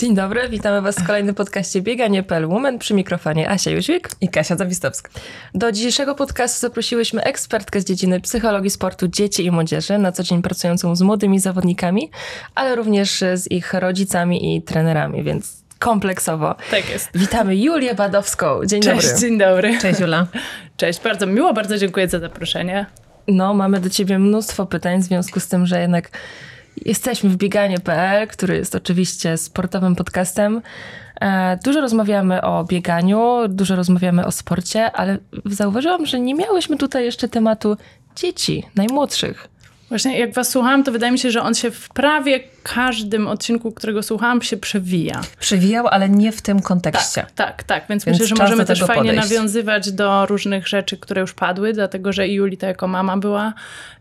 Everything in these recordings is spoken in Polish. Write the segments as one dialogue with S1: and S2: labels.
S1: Dzień dobry, witamy Was w kolejnym podcaście Bieganie.pl Women przy mikrofonie Asia Jóźwik
S2: i Kasia Zawistowska.
S1: Do dzisiejszego podcastu zaprosiłyśmy ekspertkę z dziedziny psychologii sportu dzieci i młodzieży, na co dzień pracującą z młodymi zawodnikami, ale również z ich rodzicami i trenerami, więc kompleksowo.
S3: Tak jest.
S1: Witamy Julię Badowską. Dzień
S3: Cześć,
S1: dobry.
S3: dzień dobry.
S2: Cześć Jula.
S3: Cześć, bardzo miło, bardzo dziękuję za zaproszenie.
S1: No, mamy do ciebie mnóstwo pytań w związku z tym, że jednak jesteśmy w bieganie.pl, który jest oczywiście sportowym podcastem. E, dużo rozmawiamy o bieganiu, dużo rozmawiamy o sporcie, ale zauważyłam, że nie miałyśmy tutaj jeszcze tematu dzieci, najmłodszych.
S3: Właśnie jak was słuchałam, to wydaje mi się, że on się w prawie każdym odcinku, którego słuchałam, się przewija.
S2: Przewijał, ale nie w tym kontekście.
S3: Tak, tak, tak. Więc, Więc myślę, że możemy też fajnie
S2: podejść.
S3: nawiązywać do różnych rzeczy, które już padły, dlatego że i Julita jako mama była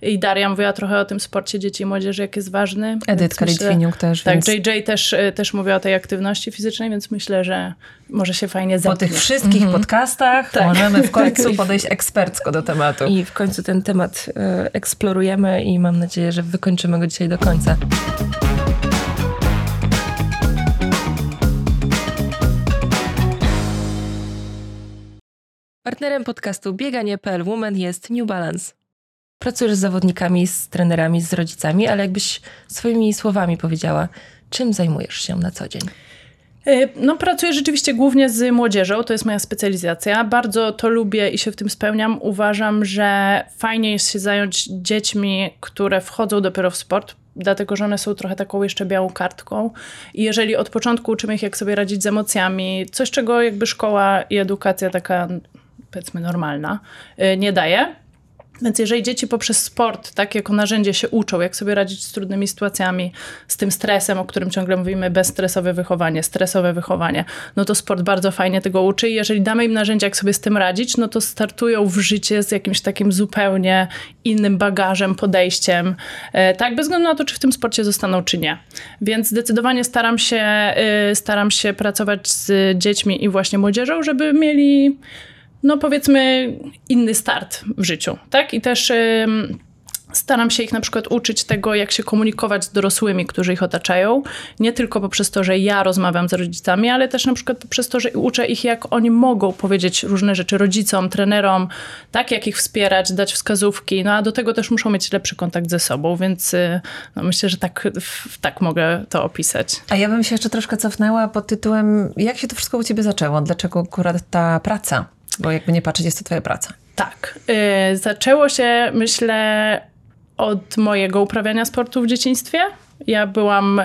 S3: i Daria mówiła trochę o tym sporcie dzieci i młodzieży, jak jest ważny.
S2: Edytka Litwiniuk też.
S3: Tak, więc... JJ też, y, też mówiła o tej aktywności fizycznej, więc myślę, że może się fajnie zepnie.
S2: Po tych wszystkich -hmm. podcastach tak. możemy w końcu podejść ekspercko do tematu.
S1: I w końcu ten temat y, eksplorujemy i mam nadzieję, że wykończymy go dzisiaj do końca. Partnerem podcastu Bieganie.pl Women jest New Balance. Pracujesz z zawodnikami, z trenerami, z rodzicami, ale jakbyś swoimi słowami powiedziała, czym zajmujesz się na co dzień?
S3: No, pracuję rzeczywiście głównie z młodzieżą, to jest moja specjalizacja. Bardzo to lubię i się w tym spełniam. Uważam, że fajnie jest się zająć dziećmi, które wchodzą dopiero w sport, dlatego że one są trochę taką jeszcze białą kartką. I jeżeli od początku uczymy ich, jak sobie radzić z emocjami, coś, czego jakby szkoła i edukacja taka powiedzmy normalna, nie daje. Więc jeżeli dzieci poprzez sport, tak jako narzędzie się uczą, jak sobie radzić z trudnymi sytuacjami, z tym stresem, o którym ciągle mówimy, bezstresowe wychowanie, stresowe wychowanie, no to sport bardzo fajnie tego uczy i jeżeli damy im narzędzia, jak sobie z tym radzić, no to startują w życie z jakimś takim zupełnie innym bagażem, podejściem, tak, bez względu na to, czy w tym sporcie zostaną, czy nie. Więc zdecydowanie staram się, staram się pracować z dziećmi i właśnie młodzieżą, żeby mieli no powiedzmy, inny start w życiu, tak? I też staram się ich na przykład uczyć tego, jak się komunikować z dorosłymi, którzy ich otaczają. Nie tylko poprzez to, że ja rozmawiam z rodzicami, ale też na przykład poprzez to, że uczę ich, jak oni mogą powiedzieć różne rzeczy rodzicom, trenerom, tak, jak ich wspierać, dać wskazówki. No a do tego też muszą mieć lepszy kontakt ze sobą, więc y, no, myślę, że tak, tak mogę to opisać.
S2: A ja bym się jeszcze troszkę cofnęła pod tytułem, jak się to wszystko u ciebie zaczęło? Dlaczego akurat ta praca? Bo jakby nie patrzeć, jest to twoja praca.
S3: Tak. Yy, zaczęło się, myślę, od mojego uprawiania sportu w dzieciństwie. Ja byłam,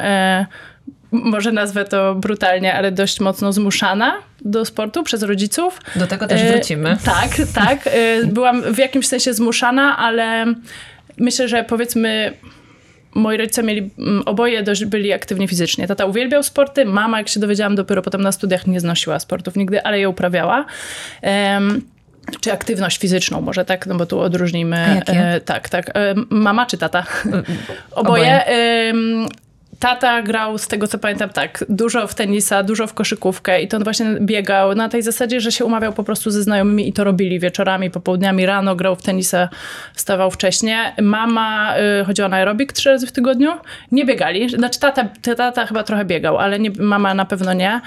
S3: yy, może nazwę to brutalnie, ale dość mocno zmuszana do sportu przez rodziców.
S2: Do tego też wrócimy. Yy,
S3: tak, tak. byłam w jakimś sensie zmuszana, ale myślę, że powiedzmy moi rodzice mieli, oboje dość byli aktywni fizycznie. Tata uwielbiał sporty, mama, jak się dowiedziałam dopiero potem na studiach, nie znosiła sportów nigdy, ale je uprawiała. Um, czy aktywność fizyczną, może tak, no bo tu odróżnijmy.
S2: E,
S3: tak, tak. E, mama czy tata? Oboje. Oboje. E, tata grał, z tego co pamiętam, tak, dużo w tenisa, dużo w koszykówkę i to on właśnie biegał na tej zasadzie, że się umawiał po prostu ze znajomymi i to robili wieczorami, popołudniami, rano grał w tenisa, wstawał wcześnie. Mama y, chodziła na aerobik trzy razy w tygodniu. Nie biegali, znaczy tata, tata chyba trochę biegał, ale nie, mama na pewno nie.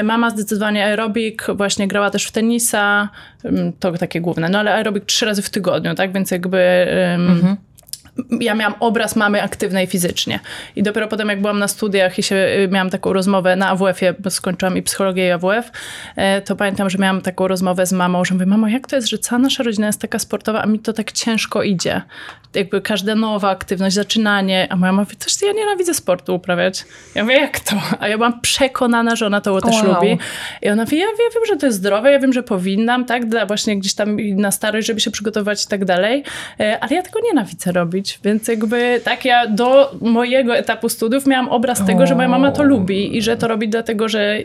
S3: Y, mama zdecydowanie aerobik, właśnie grała też w tenisa, y, to takie główne, no ale aerobik trzy razy w tygodniu, tak, więc jakby... Mhm ja miałam obraz mamy aktywnej fizycznie. I dopiero potem, jak byłam na studiach i się, y, miałam taką rozmowę na AWF-ie, bo skończyłam i psychologię i AWF, e, to pamiętam, że miałam taką rozmowę z mamą, że mówię, mamo, jak to jest, że cała nasza rodzina jest taka sportowa, a mi to tak ciężko idzie. Jakby każda nowa aktywność, zaczynanie, a moja mama mówi, coś ja nienawidzę sportu uprawiać. Ja mówię, jak to? A ja byłam przekonana, że ona to też wow. lubi. I ona mówi, ja, ja wiem, że to jest zdrowe, ja wiem, że powinnam, tak, dla właśnie gdzieś tam na starość, żeby się przygotować i tak dalej, e, ale ja tego nienawidzę robić. Więc jakby tak ja do mojego etapu studiów miałam obraz tego, że moja mama to lubi i że to robi dlatego, że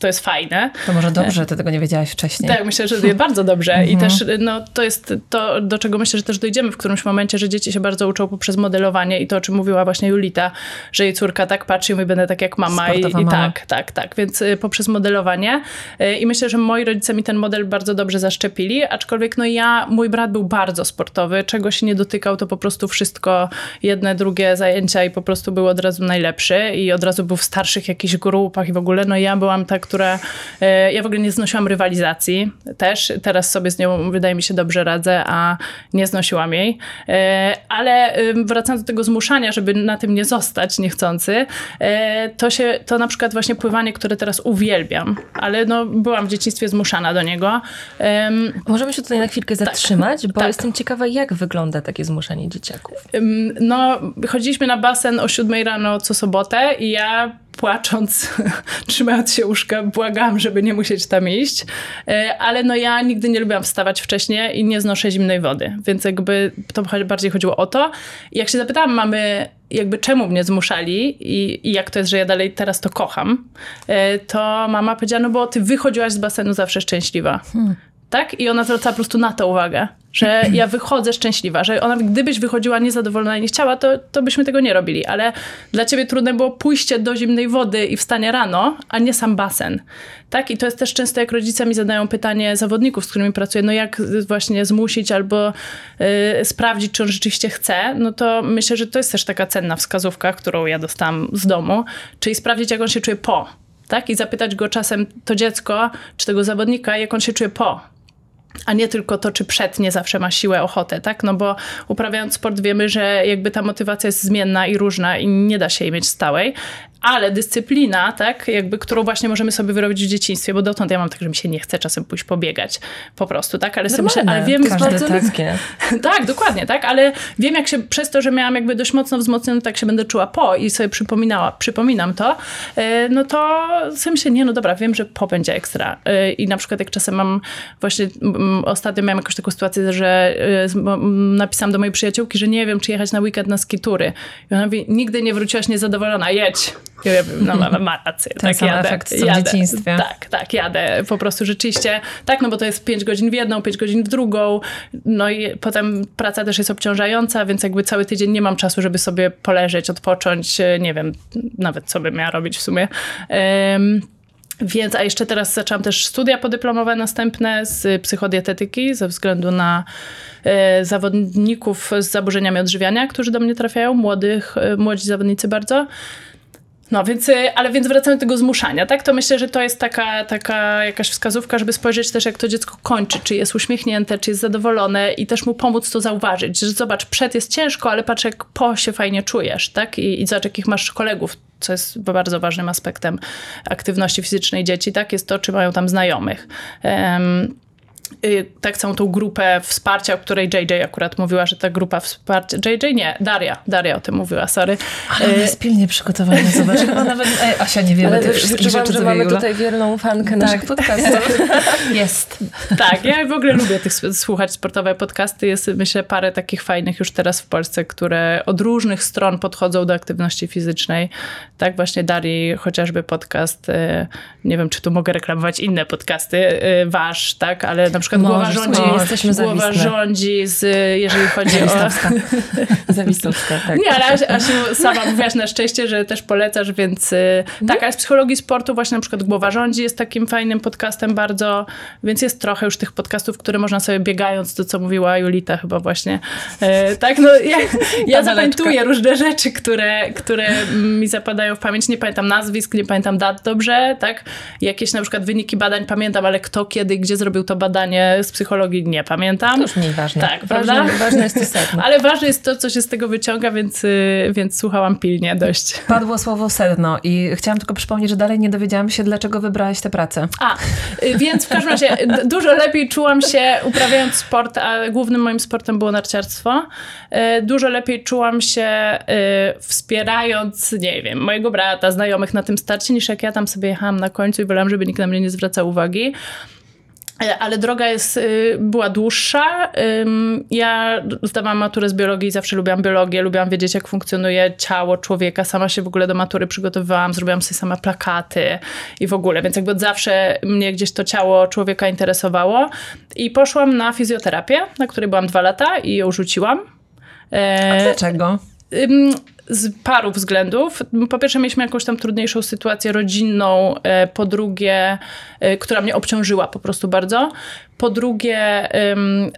S3: to jest fajne.
S2: To może dobrze, ty tego nie wiedziałaś wcześniej.
S3: Tak, myślę, że bardzo dobrze. I też no, to jest to, do czego myślę, że też dojdziemy w którymś momencie, że dzieci się bardzo uczą poprzez modelowanie i to, o czym mówiła właśnie Julita, że jej córka tak patrzy i mówi, będę tak jak mama. I, i tak, tak, tak. Więc y, poprzez modelowanie. Y, I myślę, że moi rodzice mi ten model bardzo dobrze zaszczepili, aczkolwiek no ja, mój brat był bardzo sportowy, czego się nie dotykał, to po prostu wszystko, jedne, drugie zajęcia i po prostu był od razu najlepszy i od razu był w starszych jakichś grupach i w ogóle, no ja byłam ta, która, e, ja w ogóle nie znosiłam rywalizacji też, teraz sobie z nią wydaje mi się dobrze radzę, a nie znosiłam jej, E, ale wracając do tego zmuszania, żeby na tym nie zostać niechcący, e, to się, to na przykład właśnie pływanie, które teraz uwielbiam, ale no byłam w dzieciństwie zmuszana do niego. Em,
S1: Możemy się tutaj na chwilkę zatrzymać, bo
S3: tak.
S1: jestem ciekawa, jak wygląda takie zmuszanie dzieciaków.
S3: No, chodziliśmy na basen o 7 rano co sobotę i ja płacząc, trzymając się łóżka, błagałam, żeby nie musieć tam iść. E, Ale no ja nigdy nie lubiłam wstawać wcześnie i nie znoszę zimnej wody, więc jakby to bardziej chodziło o to. Jak się zapytałam mamy, jakby czemu mnie zmuszali i, i jak to jest, że ja dalej teraz to kocham, e, to mama powiedziała, no bo ty wychodziłaś z basenu zawsze szczęśliwa. Tak? I ona zwracała po prostu na to uwagę, że ja wychodzę szczęśliwa, że ona, gdybyś wychodziła niezadowolona i nie chciała, to, to byśmy tego nie robili, ale dla ciebie trudne było pójście do zimnej wody i wstanie rano, a nie sam basen. Tak? I to jest też często, jak rodzice mi zadają pytanie zawodników, z którymi pracuję, no jak właśnie zmusić albo y, sprawdzić, czy on rzeczywiście chce, no to myślę, że to jest też taka cenna wskazówka, którą ja dostałam z domu, czyli sprawdzić, jak on się czuje po. Tak? I zapytać go czasem to dziecko, czy tego zawodnika, jak on się czuje po a nie tylko to, czy przed nie zawsze ma siłę, ochotę, tak? No bo uprawiając sport wiemy, że jakby ta motywacja jest zmienna i różna i nie da się jej mieć stałej, ale dyscyplina, tak, jakby, którą właśnie możemy sobie wyrobić w dzieciństwie, bo dotąd ja mam tak, że mi się nie chce czasem pójść pobiegać po prostu, tak? Ale sobie myślę, ale wiem,
S2: każdy
S1: bardzo
S2: tak.
S3: tak, dokładnie, tak, ale wiem jak się, przez to, że miałam jakby dość mocno wzmocnione, tak się będę czuła po i sobie przypominała, przypominam to, e, no to sobie myślę, nie, no dobra, wiem, że po będzie ekstra. E, I na przykład jak czasem mam właśnie, mm, ostatnio miałam jakąś taką sytuację, że e, napisałam do mojej przyjaciółki, że nie wiem, czy jechać na weekend na skitury. I ona mówi, nigdy nie wróciłaś niezadowolona, jedź. I ja mówię, no ma, rację,
S2: Ten
S3: tak
S2: sam
S3: jadę,
S2: efekt, co w
S3: jadę.
S2: dzieciństwie.
S3: Tak, tak, jadę po prostu rzeczywiście. Tak, no bo to jest 5 godzin w jedną, 5 godzin w drugą. No i potem praca też jest obciążająca, więc jakby cały tydzień nie mam czasu, żeby sobie poleżeć, odpocząć. e, Nie wiem, nawet co bym miała robić w sumie. Em, więc, a jeszcze teraz zaczęłam też studia podyplomowe następne z psychodietetyki ze względu na e, zawodników z zaburzeniami odżywiania, którzy do mnie trafiają, młodych, e, młodzi zawodnicy bardzo. No więc, y, ale więc wracając do tego zmuszania, tak? To myślę, że to jest taka, taka jakaś wskazówka, żeby spojrzeć też, jak to dziecko kończy, czy jest uśmiechnięte, czy jest zadowolone i też mu pomóc to zauważyć, że zobacz, przed jest ciężko, ale patrz, jak po się fajnie czujesz, tak? I, i zobacz, jakich masz kolegów, co jest bardzo ważnym aspektem aktywności fizycznej dzieci, tak? Jest to, czy mają tam znajomych. Y, tak całą tą grupę wsparcia, o której JJ akurat mówiła, że ta grupa wsparcia... JJ nie, Daria. Daria o tym mówiła, sorry.
S2: Ale ona jest pilnie przygotowana, zobacz. Chyba nawet Ej, Asia nie wiemy
S1: Ale
S2: tych wszystkich rzeczy,
S1: że
S2: co
S1: mamy tutaj wierną fankę naszych podcastów.
S2: Jest.
S3: Tak, ja w ogóle lubię tych słuchać sportowe podcasty. Jest myślę parę takich fajnych już teraz w Polsce, które od różnych stron podchodzą do aktywności fizycznej. Tak właśnie Darii chociażby podcast, e, nie wiem czy tu mogę reklamować inne podcasty, e, wasz, tak, ale na przykład Głowa
S2: Możesz,
S3: rządzi,
S1: możesz. Jesteśmy
S3: Głowa
S1: zawistne.
S3: rządzi z, jeżeli chodzi o...
S1: Zawistowska, tak.
S3: Nie, ale Asi- Asiu, sama mówiłaś na szczęście, że też polecasz, więc y, tak, ale z psychologii sportu właśnie na przykład Głowa Rządzi jest takim fajnym podcastem bardzo, więc jest trochę już tych podcastów, które można sobie biegając, to co mówiła Julita chyba właśnie. E, tak, no ja, ja zapamiętuję różne rzeczy, które, które mi zapadają w pamięć. Nie pamiętam nazwisk, nie pamiętam dat dobrze, tak? Jakieś na przykład wyniki badań pamiętam, ale kto, kiedy, gdzie zrobił to badanie z psychologii nie pamiętam.
S1: To już mniej ważne.
S3: Tak, prawda?
S1: ważne, ważne jest to sedno.
S3: Ale ważne jest to, co się z tego wyciąga, więc, y, więc słuchałam pilnie dość.
S2: Padło słowo sedno i chciałam tylko przypomnieć, że dalej nie dowiedziałam się, dlaczego wybrałaś tę pracę.
S3: A, y, więc w każdym razie dużo lepiej czułam się uprawiając sport, a głównym moim sportem było narciarstwo. Y, Dużo lepiej czułam się wspierając, nie wiem, mojego brata, znajomych na tym starcie, niż jak ja tam sobie jechałam na końcu i wolałam, żeby nikt na mnie nie zwracał uwagi. Ale droga jest, y, była dłuższa. Ja zdawałam maturę z biologii, zawsze lubiłam biologię, lubiłam wiedzieć, jak funkcjonuje ciało człowieka. Sama się w ogóle do matury przygotowywałam, zrobiłam sobie sama plakaty i w ogóle, więc jakby od zawsze mnie gdzieś to ciało człowieka interesowało. I poszłam na fizjoterapię, na której byłam dwa lata i ją rzuciłam.
S2: E, A dlaczego?
S3: Z paru względów. Po pierwsze, mieliśmy jakąś tam trudniejszą sytuację rodzinną, e, po drugie, e, która mnie obciążyła po prostu bardzo. Po drugie,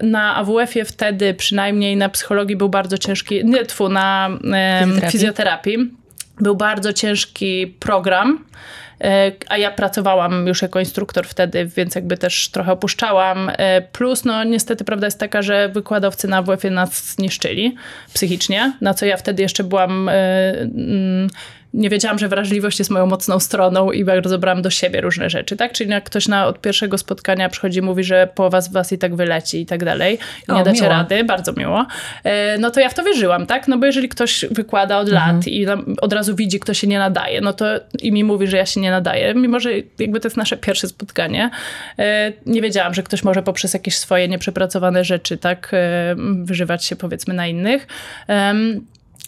S3: na AWF-ie wtedy, przynajmniej na psychologii, był bardzo ciężki, nie, tfu, na fizjoterapii. fizjoterapii był bardzo ciężki program a ja pracowałam już jako instruktor wtedy, więc jakby też trochę opuszczałam. E, plus, no niestety prawda jest taka, że wykładowcy na WF-ie nas zniszczyli psychicznie, na co ja wtedy jeszcze byłam e, mm, nie wiedziałam, że wrażliwość jest moją mocną stroną i bardzo brałam do siebie różne rzeczy, tak? Czyli jak ktoś na, od pierwszego spotkania przychodzi i mówi, że połowa z was i tak wyleci i tak dalej, i nie o, dacie miło. rady, bardzo miło, e, no to ja w to wierzyłam, tak? No bo jeżeli ktoś wykłada od mhm. lat i od razu widzi, kto się nie nadaje, no to i mi mówi, że ja się nie nadaję, mimo że jakby to jest nasze pierwsze spotkanie, e, nie wiedziałam, że ktoś może poprzez jakieś swoje nieprzepracowane rzeczy, tak, e, wyżywać się powiedzmy na innych.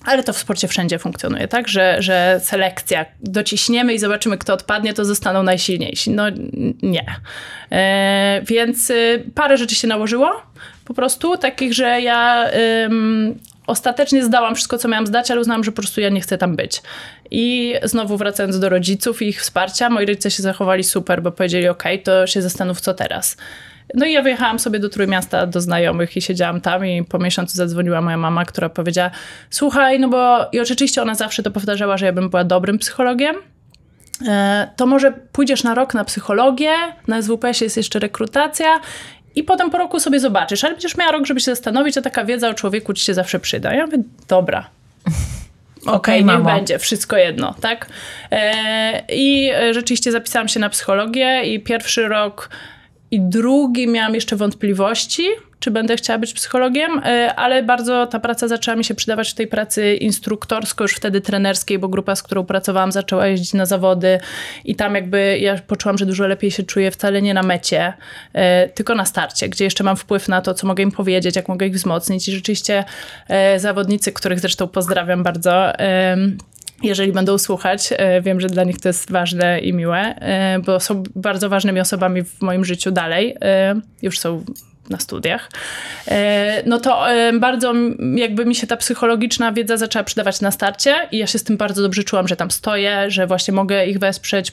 S3: Ale to w sporcie wszędzie funkcjonuje, tak? Że, że selekcja, dociśniemy i zobaczymy, kto odpadnie, to zostaną najsilniejsi. No nie. E, więc y, parę rzeczy się nałożyło, po prostu, takich, że ja ym, ostatecznie zdałam wszystko, co miałam zdać, ale uznałam, że po prostu ja nie chcę tam być. I znowu wracając do rodziców i ich wsparcia, moi rodzice się zachowali super, bo powiedzieli, ok, to się zastanów, co teraz. No i ja wyjechałam sobie do Trójmiasta do znajomych i siedziałam tam i po miesiącu zadzwoniła moja mama, która powiedziała, słuchaj, no bo i oczywiście ona zawsze to powtarzała, że ja bym była dobrym psychologiem, e, to może pójdziesz na rok na psychologię, na SWPS jest jeszcze rekrutacja i potem po roku sobie zobaczysz, ale będziesz miała rok, żeby się zastanowić, a taka wiedza o człowieku ci się zawsze przyda. Ja mówię, dobra. Okej, okay, niech mamo. będzie, wszystko jedno, tak? E, I rzeczywiście zapisałam się na psychologię i pierwszy rok i drugi miałam jeszcze wątpliwości, czy będę chciała być psychologiem, e, ale bardzo ta praca zaczęła mi się przydawać w tej pracy instruktorsko, już wtedy trenerskiej, bo grupa, z którą pracowałam, zaczęła jeździć na zawody i tam jakby ja poczułam, że dużo lepiej się czuję wcale nie na mecie, e, tylko na starcie, gdzie jeszcze mam wpływ na to, co mogę im powiedzieć, jak mogę ich wzmocnić. I rzeczywiście e, zawodnicy, których zresztą pozdrawiam bardzo, jeżeli będą słuchać. E, wiem, że dla nich to jest ważne i miłe, e, bo są bardzo ważnymi osobami w moim życiu dalej. E, już są na studiach, no to bardzo jakby mi się ta psychologiczna wiedza zaczęła przydawać na starcie i ja się z tym bardzo dobrze czułam, że tam stoję, że właśnie mogę ich wesprzeć,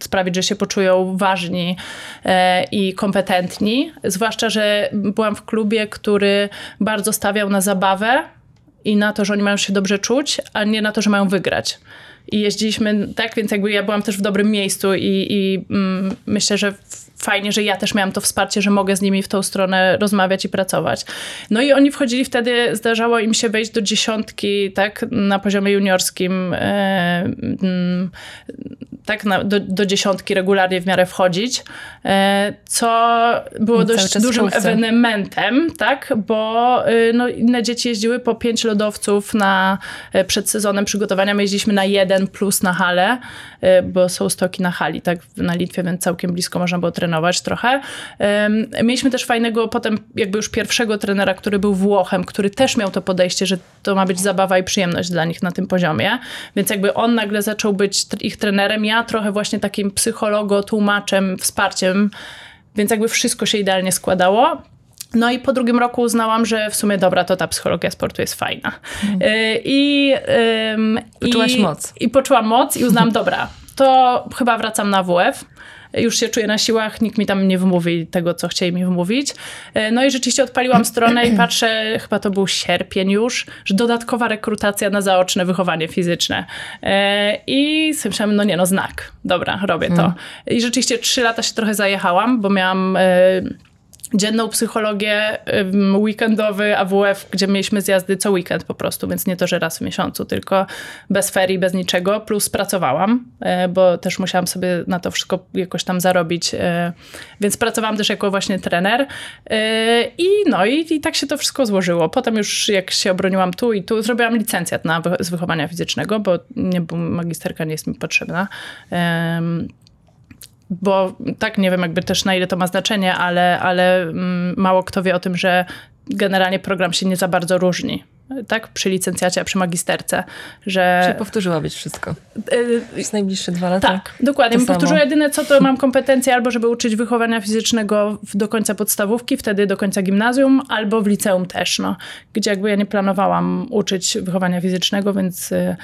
S3: sprawić, że się poczują ważni i kompetentni. Zwłaszcza, że byłam w klubie, który bardzo stawiał na zabawę, i na to, że oni mają się dobrze czuć, a nie na to, że mają wygrać. I jeździliśmy tak, więc jakby ja byłam też w dobrym miejscu i, i mm, myślę, że fajnie, że ja też miałam to wsparcie, że mogę z nimi w tą stronę rozmawiać i pracować. No i oni wchodzili wtedy, zdarzało im się wejść do dziesiątki, tak, na poziomie juniorskim, e, mm, tak, na, do, do dziesiątki regularnie w miarę wchodzić, e, co było dość dużym ewenementem, tak, bo y, no, inne dzieci jeździły po pięć lodowców na, e, przed sezonem przygotowania, my jeździliśmy na jeden plus na halę, e, bo są stoki na hali, tak, na Litwie, więc całkiem blisko można było trenować trochę. Mieliśmy też fajnego potem jakby już pierwszego trenera, który był Włochem, który też miał to podejście, że to ma być zabawa i przyjemność dla nich na tym poziomie, więc jakby on nagle zaczął być ich trenerem, ja trochę właśnie takim psychologo, tłumaczem, wsparciem, więc jakby wszystko się idealnie składało. No i po drugim roku uznałam, że w sumie dobra, to ta psychologia sportu jest fajna. Mm. I,
S1: Poczułaś i, moc.
S3: I poczułam moc i uznałam, dobra, to chyba wracam na WF już się czuję na siłach, nikt mi tam nie wymówi tego, co chcieli mi wymówić. E, no i rzeczywiście odpaliłam stronę i patrzę, chyba to był sierpień już, że dodatkowa rekrutacja na zaoczne wychowanie fizyczne. E, I sobie myślałam, no nie, no znak. Dobra, robię to. Mm. I rzeczywiście trzy lata się trochę zajechałam, bo miałam e, dzienną psychologię, weekendowy AWF, gdzie mieliśmy zjazdy co weekend po prostu, więc nie to, że raz w miesiącu, tylko bez ferii, bez niczego, plus pracowałam, e, bo też musiałam sobie na to wszystko jakoś tam zarobić, e, więc pracowałam też jako właśnie trener e, i no i, i tak się to wszystko złożyło. Potem już jak się obroniłam tu i tu, zrobiłam licencjat na, z wychowania fizycznego, bo nie, bo magisterka nie jest mi potrzebna. Bo tak nie wiem jakby też na ile to ma znaczenie, ale, ale mm, mało kto wie o tym, że generalnie program się nie za bardzo różni. Tak, przy licencjacie, a przy magisterce, że.
S1: Czyli powtórzyła być wszystko.
S3: y,
S1: Przez najbliższe dwa lata.
S3: tak, dokładnie.
S1: To
S3: Bym powtórzyła
S1: samo.
S3: jedyne co, to mam kompetencje albo żeby uczyć wychowania fizycznego do końca podstawówki, wtedy do końca gimnazjum, albo w liceum też, no. Gdzie jakby ja nie planowałam uczyć wychowania fizycznego, więc y,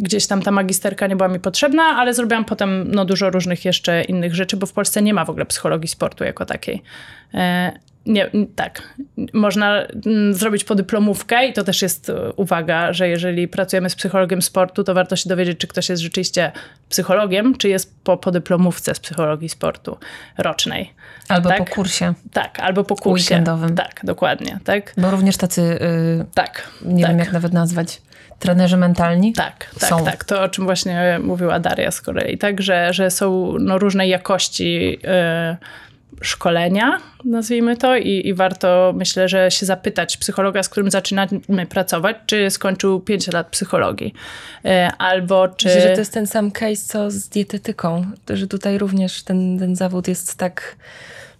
S3: gdzieś tam ta magisterka nie była mi potrzebna, ale zrobiłam potem no, dużo różnych jeszcze innych rzeczy, bo w Polsce nie ma w ogóle psychologii sportu jako takiej. E, nie, tak. Można mm, zrobić podyplomówkę i to też jest e, uwaga, że jeżeli pracujemy z psychologiem sportu, to warto się dowiedzieć, czy ktoś jest rzeczywiście psychologiem, czy jest po podyplomówce z psychologii sportu rocznej.
S2: Albo
S3: tak?
S2: po kursie,
S3: Tak, albo po kursie.
S2: Weekendowym.
S3: Tak, dokładnie. Tak,
S2: bo również tacy, y,
S3: tak.
S2: nie
S3: tak.
S2: wiem jak nawet nazwać, trenerzy mentalni.
S3: Tak, tak,
S2: Są.
S3: tak. To, o czym właśnie mówiła Daria z kolei. Tak, że, że są no, różnej jakości y, szkolenia, nazwijmy to, i, i warto, myślę, że się zapytać psychologa, z którym zaczynamy pracować, czy skończył 5 lat psychologii. Y, albo czy...
S1: Myślę, że to jest ten sam case, co z dietetyką. To, że tutaj również ten, ten zawód jest tak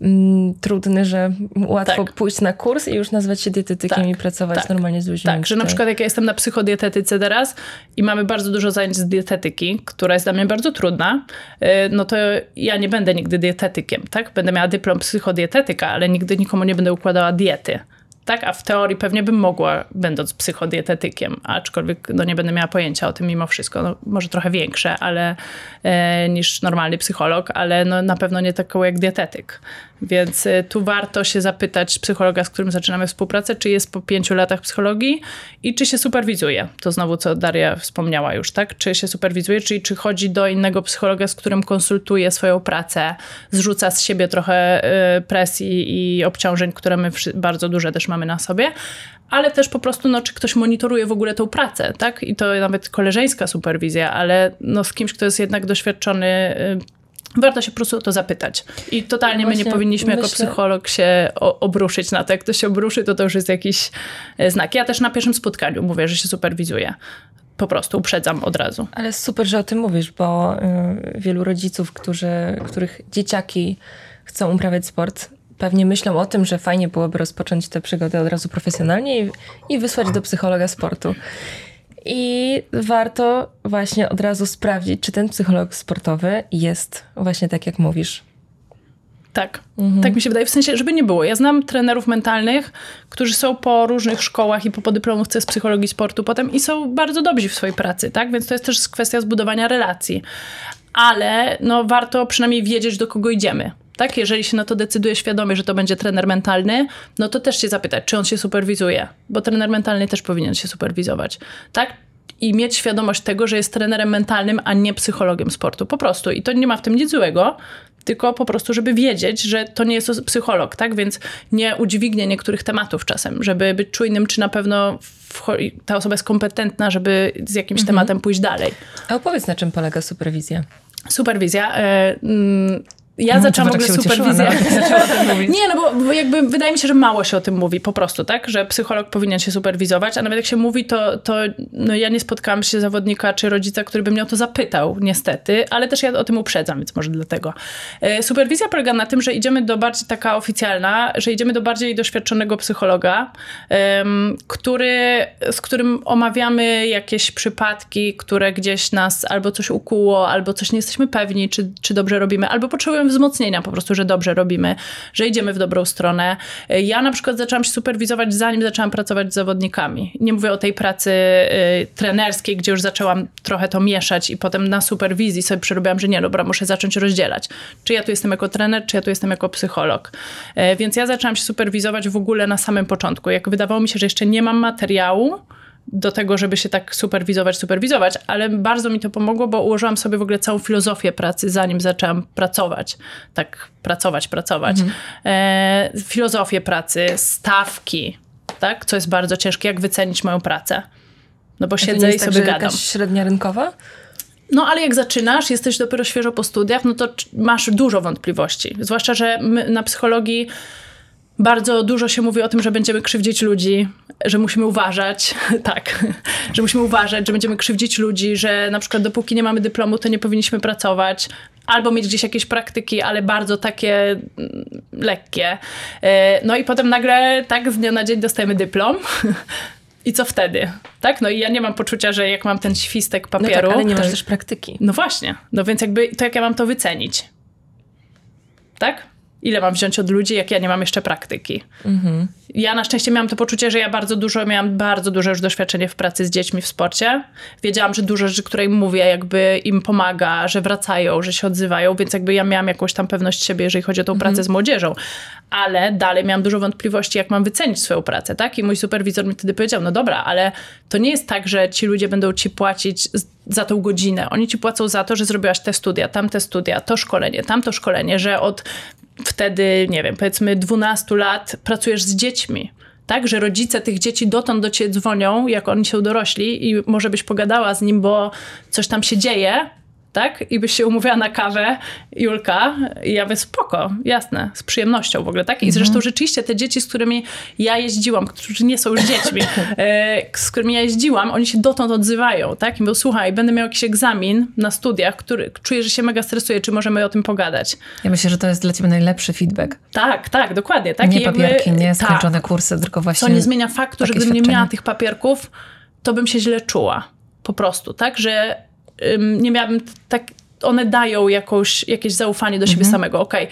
S1: mm, trudny, że łatwo
S3: Tak.
S1: pójść na kurs i już nazwać się dietetykiem
S3: Tak,
S1: i pracować
S3: tak.
S1: normalnie z ludźmi.
S3: Tak, że na
S1: To-
S3: przykład jak ja jestem na psychodietetyce teraz i mamy bardzo dużo zajęć z dietetyki, która jest dla mnie bardzo trudna, y, no to ja nie będę nigdy dietetykiem, tak? Będę miała dyplom psychodietetyka, ale nigdy nikomu nie będę układała diety. Tak, a w teorii pewnie bym mogła, będąc psychodietetykiem, aczkolwiek no, nie będę miała pojęcia o tym mimo wszystko. No, może trochę większe ale, e, niż normalny psycholog, ale no, na pewno nie taką jak dietetyk. Więc e, tu warto się zapytać psychologa, z którym zaczynamy współpracę, czy jest po pięciu latach psychologii i czy się superwizuje. To znowu, co Daria wspomniała już, tak? Czy się superwizuje, czyli czy chodzi do innego psychologa, z którym konsultuje swoją pracę, zrzuca z siebie trochę e, presji i obciążeń, które my bardzo duże też mamy na sobie, ale też po prostu, no, czy ktoś monitoruje w ogóle tą pracę, tak? I to nawet koleżeńska superwizja, ale no, z kimś, kto jest jednak doświadczony, y, warto się po prostu o to zapytać. I totalnie my nie
S1: Właśnie
S3: powinniśmy jako
S1: myślę-
S3: psycholog się o, obruszyć na to. Jak ktoś się obruszy, to to już jest jakiś e, znak. Ja też na pierwszym spotkaniu mówię, że się superwizuję. Po prostu uprzedzam od razu.
S1: Ale super, że o tym mówisz, bo y, wielu rodziców, którzy, których dzieciaki chcą uprawiać sport, pewnie myślą o tym, że fajnie byłoby rozpocząć tę przygodę od razu profesjonalnie i, i wysłać do psychologa sportu. I warto właśnie od razu sprawdzić, czy ten psycholog sportowy jest właśnie tak, jak mówisz.
S3: Tak, tak mi się wydaje. W sensie, żeby nie było. Ja znam trenerów mentalnych, którzy są po różnych szkołach i po podyplomówce z psychologii sportu potem i są bardzo dobrzy w swojej pracy, tak? Więc to jest też kwestia zbudowania relacji. Ale no, warto przynajmniej wiedzieć, do kogo idziemy. Tak, jeżeli się na to decyduje świadomie, że to będzie trener mentalny, no to też się zapytać, czy on się superwizuje, bo trener mentalny też powinien się superwizować, tak? I mieć świadomość tego, że jest trenerem mentalnym, a nie psychologiem sportu. Po prostu. I to nie ma w tym nic złego, tylko po prostu, żeby wiedzieć, że to nie jest psycholog, tak? Więc nie udźwignie niektórych tematów czasem, żeby być czujnym, czy na pewno ta osoba jest kompetentna, żeby z jakimś tematem pójść dalej.
S1: A opowiedz, na czym polega superwizja.
S3: Superwizja. Mm, ja
S2: No,
S3: zaczęłam w
S2: zobacz,
S3: ogóle
S2: ucieszyła
S3: superwizję.
S2: nawet, jak zaczęła o tym mówić.
S3: Nie, no bo, jakby wydaje mi się, że mało się o tym mówi po prostu, tak? Że psycholog powinien się superwizować, a nawet jak się mówi, to, to no ja nie spotkałam się zawodnika czy rodzica, który by mnie o to zapytał, niestety, ale też ja o tym uprzedzam, więc może dlatego. E, Superwizja polega na tym, że idziemy do bardziej taka oficjalna, że idziemy do bardziej doświadczonego psychologa, który, z którym omawiamy jakieś przypadki, które gdzieś nas albo coś ukuło, albo coś nie jesteśmy pewni, czy, czy dobrze robimy, albo potrzebujemy wzmocnienia po prostu, że dobrze robimy, że idziemy w dobrą stronę. Ja na przykład zaczęłam się superwizować zanim zaczęłam pracować z zawodnikami. Nie mówię o tej pracy y, trenerskiej, gdzie już zaczęłam trochę to mieszać i potem na superwizji sobie przerobiłam, że nie, dobra, muszę zacząć rozdzielać. Czy ja tu jestem jako trener, czy ja tu jestem jako psycholog. E, Więc ja zaczęłam się superwizować w ogóle na samym początku. Jak wydawało mi się, że jeszcze nie mam materiału, do tego, żeby się tak superwizować, superwizować, ale bardzo mi to pomogło, bo ułożyłam sobie w ogóle całą filozofię pracy, zanim zaczęłam pracować. Tak, pracować, pracować. E, filozofię pracy, stawki, tak? Co jest bardzo ciężkie, jak wycenić moją pracę. No bo siedzę
S1: nie
S3: i
S1: tak,
S3: sobie gadam.
S1: jakaś średnia rynkowa?
S3: No ale jak zaczynasz, jesteś dopiero świeżo po studiach, no to masz dużo wątpliwości. Zwłaszcza, że my na psychologii Bardzo dużo się mówi o tym, że będziemy krzywdzić ludzi, że musimy uważać, tak, że musimy uważać, że będziemy krzywdzić ludzi, że na przykład dopóki nie mamy dyplomu, to nie powinniśmy pracować, albo mieć gdzieś jakieś praktyki, ale bardzo takie mm, lekkie. E, no i potem nagle tak z dnia na dzień dostajemy dyplom. I co wtedy? Tak? No i ja nie mam poczucia, że jak mam ten świstek
S1: No
S3: papieru.
S1: tak, ale nie masz też praktyki.
S3: no właśnie. No więc jakby to jak ja mam to wycenić? Tak? Ile mam wziąć od ludzi, jak ja nie mam jeszcze praktyki? Ja na szczęście miałam to poczucie, że ja bardzo dużo, miałam bardzo duże już doświadczenie w pracy z dziećmi w sporcie. Wiedziałam, że dużo rzeczy, które im mówię, jakby im pomaga, że wracają, że się odzywają, więc jakby ja miałam jakąś tam pewność siebie, jeżeli chodzi o tą pracę z młodzieżą. Ale dalej miałam dużo wątpliwości, jak mam wycenić swoją pracę, tak? I mój superwizor mi wtedy powiedział, no dobra, ale to nie jest tak, że ci ludzie będą ci płacić za tą godzinę. Oni ci płacą za to, że zrobiłaś te studia, tamte studia, to szkolenie, tamto szkolenie, że od wtedy, nie wiem, powiedzmy 12 lat pracujesz z dziećmi. Tak, że rodzice tych dzieci dotąd do ciebie dzwonią, jak oni są dorośli i może byś pogadała z nim, bo coś tam się dzieje, tak? I byś się umówiła na kawę, Julka, i ja mówię, spoko, jasne, z przyjemnością w ogóle, tak? I zresztą rzeczywiście te dzieci, z którymi ja jeździłam, którzy nie są już dziećmi, e, z którymi ja jeździłam, oni się dotąd odzywają, tak? I mówią, słuchaj, będę miał jakiś egzamin na studiach, który czuję, że się mega stresuję, czy możemy o tym pogadać?
S2: Ja myślę, że to jest dla ciebie najlepszy feedback.
S3: Tak, tak, dokładnie. Tak?
S2: nie
S3: I jakby-
S2: papierki, nie
S3: tak.
S2: skończone kursy, tylko właśnie...
S3: Co nie zmienia faktu, że gdybym nie miała tych papierków, to bym się źle czuła. Po prostu, tak? Że ym, nie miałabym tak. One dają jakąś, jakieś zaufanie do siebie
S2: Mhm.
S3: samego. Okej.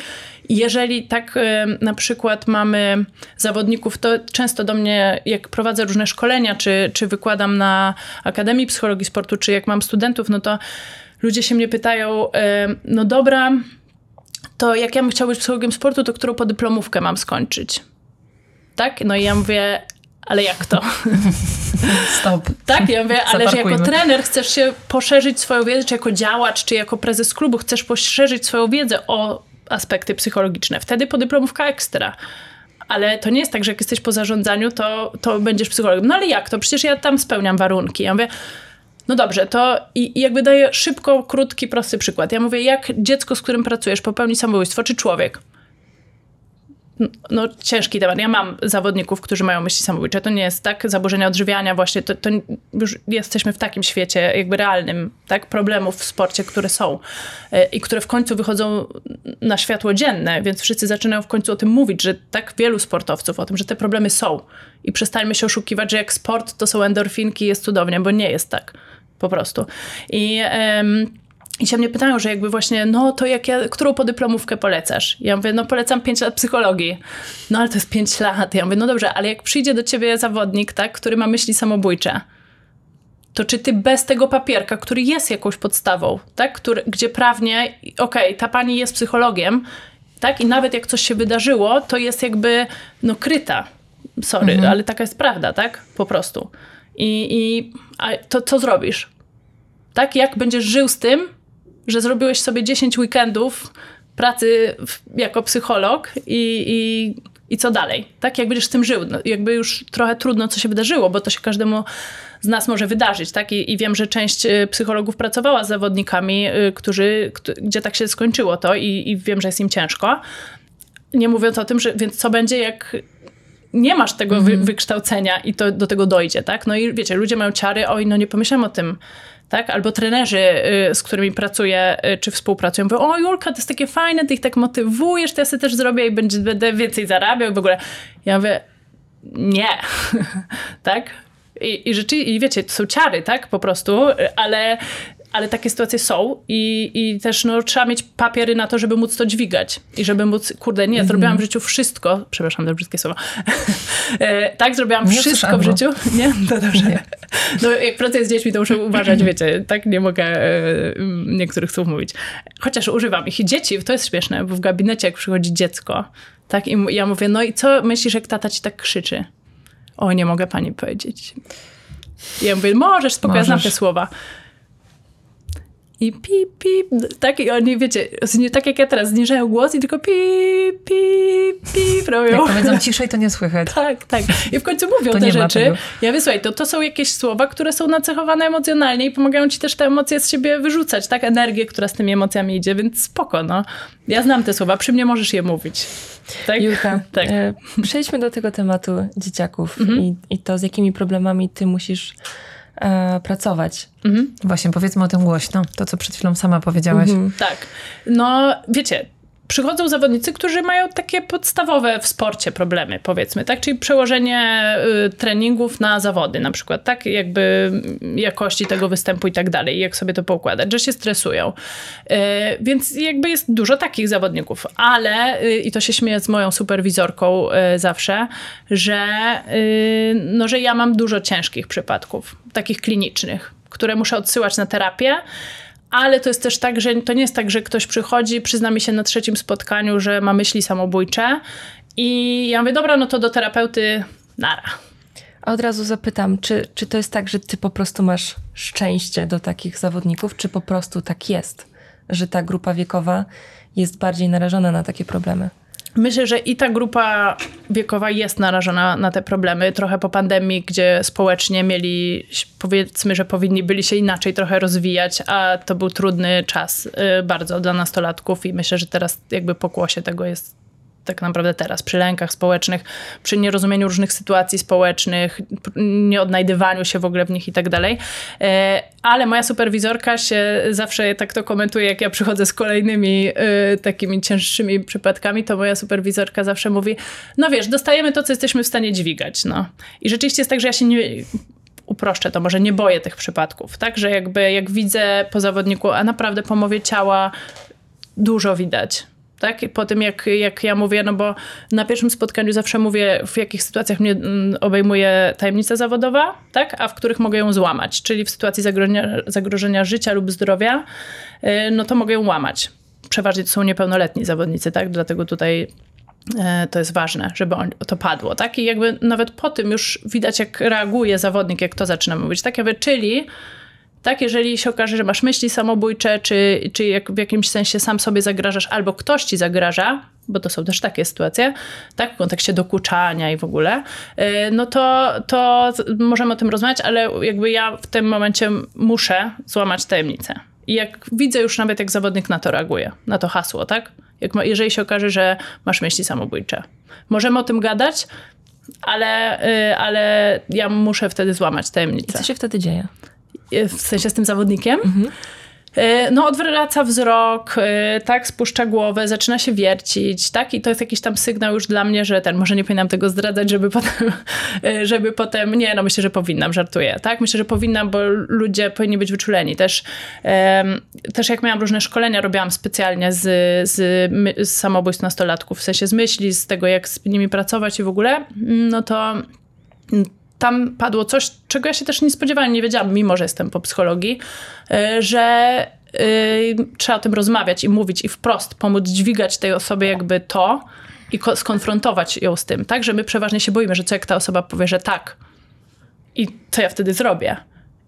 S3: I Jeżeli tak ym, na przykład mamy zawodników, to często do mnie, jak prowadzę różne szkolenia, czy, czy wykładam na Akademii Psychologii Sportu, czy jak mam studentów, no to ludzie się mnie pytają, ym, no dobra, to jak ja bym chciała być psychologiem sportu, to którą podyplomówkę mam skończyć? Tak? No i ja mówię, ale jak to?
S2: Stop.
S3: Tak? Ja mówię, ale że jako trener chcesz się poszerzyć swoją wiedzę, czy jako działacz, czy jako prezes klubu chcesz poszerzyć swoją wiedzę o aspekty psychologiczne. Wtedy podyplomówka ekstra. Ale to nie jest tak, że jak jesteś po zarządzaniu, to, to będziesz psychologiem. No ale jak to? Przecież ja tam spełniam warunki. Ja mówię, no dobrze, to i, i jakby daję szybko, krótki, prosty przykład. Ja mówię, jak dziecko, z którym pracujesz, popełni samobójstwo, czy człowiek? No, ciężki temat. Ja mam zawodników, którzy mają myśli samobójcze. To nie jest tak, zaburzenia odżywiania właśnie, to, to już jesteśmy w takim świecie jakby realnym, tak, problemów w sporcie, które są e, i które w końcu wychodzą na światło dzienne, więc wszyscy zaczynają w końcu o tym mówić, że tak wielu sportowców o tym, że te problemy są i przestańmy się oszukiwać, że jak sport to są endorfinki, jest cudownie, bo nie jest tak po prostu. I em, i się mnie pytają, że jakby właśnie, no to jak ja, którą podyplomówkę polecasz? Ja mówię, no polecam 5 lat psychologii. No ale to jest 5 lat. Ja mówię, no dobrze, ale jak przyjdzie do ciebie zawodnik, tak, który ma myśli samobójcze, to czy ty bez tego papierka, który jest jakąś podstawą, tak, który, gdzie prawnie, okej, ta pani jest psychologiem, tak, i nawet jak coś się wydarzyło, to jest jakby, no kryta. Sorry, ale taka jest prawda, tak, po prostu. I, i a to co zrobisz? tak? Jak będziesz żył z tym, że zrobiłeś sobie 10 weekendów pracy w, jako psycholog i, i, i co dalej, tak? Jak będziesz z tym żył? No, jakby już trochę trudno, co się wydarzyło, bo to się każdemu z nas może wydarzyć, tak? I, i wiem, że część y, psychologów pracowała z zawodnikami, y, którzy, któ- gdzie tak się skończyło to i, i wiem, że jest im ciężko. Nie mówiąc o tym, że więc co będzie, jak nie masz tego wy, wykształcenia i to do tego dojdzie, tak? No i wiecie, ludzie mają ciary, oj, no nie pomyślałem o tym, tak? Albo trenerzy, y, z którymi pracuję, y, czy współpracują, mówią, o Julka, to jest takie fajne, ty ich tak motywujesz, to ja sobie też zrobię i będzie, będę więcej zarabiał i w ogóle. Ja mówię, nie, tak? I, i rzeczywiście, i wiecie, to są ciary, tak? Po prostu, y, ale, ale takie sytuacje są i, i też no, trzeba mieć papiery na to, żeby móc to dźwigać i żeby móc, kurde, nie, zrobiłam w życiu wszystko, przepraszam za brzydkie słowa, E, tak, zrobiłam
S2: Nie
S3: wszystko w
S2: usłyszałam
S3: życiu, nie? To dobrze. No, jak pracuję z dziećmi, to muszę uważać, wiecie, tak nie mogę e, niektórych słów mówić. Chociaż używam ich. I dzieci, to jest śmieszne, bo w gabinecie, jak przychodzi dziecko, tak, i ja mówię, no i co myślisz, jak tata ci tak krzyczy? O, nie mogę pani powiedzieć. I ja mówię, możesz, spoko, ja znam te słowa. I pip, pip, tak i oni, wiecie, tak jak ja teraz, zniżają głos i tylko pip, pip, pip robią.
S2: Jak powiedzą ciszej, to nie słychać.
S3: Tak, tak. I w końcu mówią
S2: To
S3: te rzeczy.
S2: tego.
S3: Ja wysłuchaj, to, to są jakieś słowa, które są nacechowane emocjonalnie i pomagają ci też te emocje z siebie wyrzucać, tak? Energię, która z tymi emocjami idzie, więc spoko, no. Ja znam te słowa, przy mnie możesz je mówić. Tak?
S1: Julka,
S3: tak.
S1: e, przejdźmy do tego tematu dzieciaków
S3: Mhm.
S1: i, i to, z jakimi problemami ty musisz e, pracować.
S2: Właśnie, powiedzmy o tym głośno. To, co przed chwilą sama powiedziałaś.
S3: Tak. No, wiecie, przychodzą zawodnicy, którzy mają takie podstawowe w sporcie problemy, powiedzmy, tak? Czyli przełożenie y, treningów na zawody na przykład, tak? Jakby jakości tego występu i tak dalej, jak sobie to poukładać, że się stresują. Y, więc jakby jest dużo takich zawodników, ale, y, i to się śmieję z moją superwizorką zawsze, że, no, że ja mam dużo ciężkich przypadków, takich klinicznych, które muszę odsyłać na terapię, ale to jest też tak, że to nie jest tak, że ktoś przychodzi, przyzna mi się na trzecim spotkaniu, że ma myśli samobójcze i ja mówię, dobra, no to do terapeuty nara.
S1: A od razu zapytam, czy, czy to jest tak, że ty po prostu masz szczęście do takich zawodników, czy po prostu tak jest, że ta grupa wiekowa jest bardziej narażona na takie problemy?
S3: Myślę, że i ta grupa wiekowa jest narażona na te problemy. Trochę po pandemii, gdzie społecznie mieli, powiedzmy, że powinni byli się inaczej trochę rozwijać, a to był trudny czas y, bardzo dla nastolatków i myślę, że teraz jakby pokłosie tego jest tak naprawdę teraz, przy lękach społecznych, przy nierozumieniu różnych sytuacji społecznych, nieodnajdywaniu się w ogóle w nich i tak dalej. E, Ale moja superwizorka się zawsze tak to komentuje, jak ja przychodzę z kolejnymi e, takimi cięższymi przypadkami, to moja superwizorka zawsze mówi, no wiesz, dostajemy to, co jesteśmy w stanie dźwigać. No. I rzeczywiście jest tak, że ja się nie uproszczę to, może nie boję tych przypadków, tak, że jakby jak widzę po zawodniku, a naprawdę po mowie ciała dużo widać. Tak? Po tym, jak, jak ja mówię, no bo na pierwszym spotkaniu zawsze mówię, w jakich sytuacjach mnie mm, obejmuje tajemnica zawodowa, tak? a w których mogę ją złamać. Czyli w sytuacji zagrożenia, zagrożenia życia lub zdrowia, yy, no to mogę ją łamać. Przeważnie to są niepełnoletni zawodnicy, tak? dlatego tutaj e, to jest ważne, żeby to padło. Tak? I jakby nawet po tym już widać, jak reaguje zawodnik, jak to zaczyna mówić. Tak jakby, czyli tak, jeżeli się okaże, że masz myśli samobójcze, czy, czy jak w jakimś sensie sam sobie zagrażasz, albo ktoś ci zagraża, bo to są też takie sytuacje, tak, w kontekście dokuczania i w ogóle, yy, no to, to możemy o tym rozmawiać, ale jakby ja w tym momencie muszę złamać tajemnicę. I jak widzę już nawet, jak zawodnik na to reaguje, na to hasło, tak? Jak jeżeli się okaże, że masz myśli samobójcze. Możemy o tym gadać, ale, yy, ale ja muszę wtedy złamać
S1: I
S3: tajemnicę
S1: co się wtedy dzieje?
S3: W sensie z tym zawodnikiem. E, No, odwraca wzrok, e, tak, spuszcza głowę, zaczyna się wiercić, tak, i to jest jakiś tam sygnał już dla mnie, że ten, może nie powinnam tego zdradzać, żeby potem, e, żeby potem, nie, no myślę, że powinnam, żartuję, tak, myślę, że powinnam, bo ludzie powinni być wyczuleni. Też, też jak miałam różne szkolenia, robiłam specjalnie z, z, z samobójstw nastolatków, w sensie z myśli, z tego, jak z nimi pracować i w ogóle, no to tam padło coś, czego ja się też nie spodziewałam, nie wiedziałam, mimo że jestem po psychologii, y, że y, trzeba o tym rozmawiać i mówić i wprost pomóc dźwigać tej osobie jakby to i ko- skonfrontować ją z tym, tak? Że my przeważnie się boimy, że co jak ta osoba powie, że tak i co ja wtedy zrobię.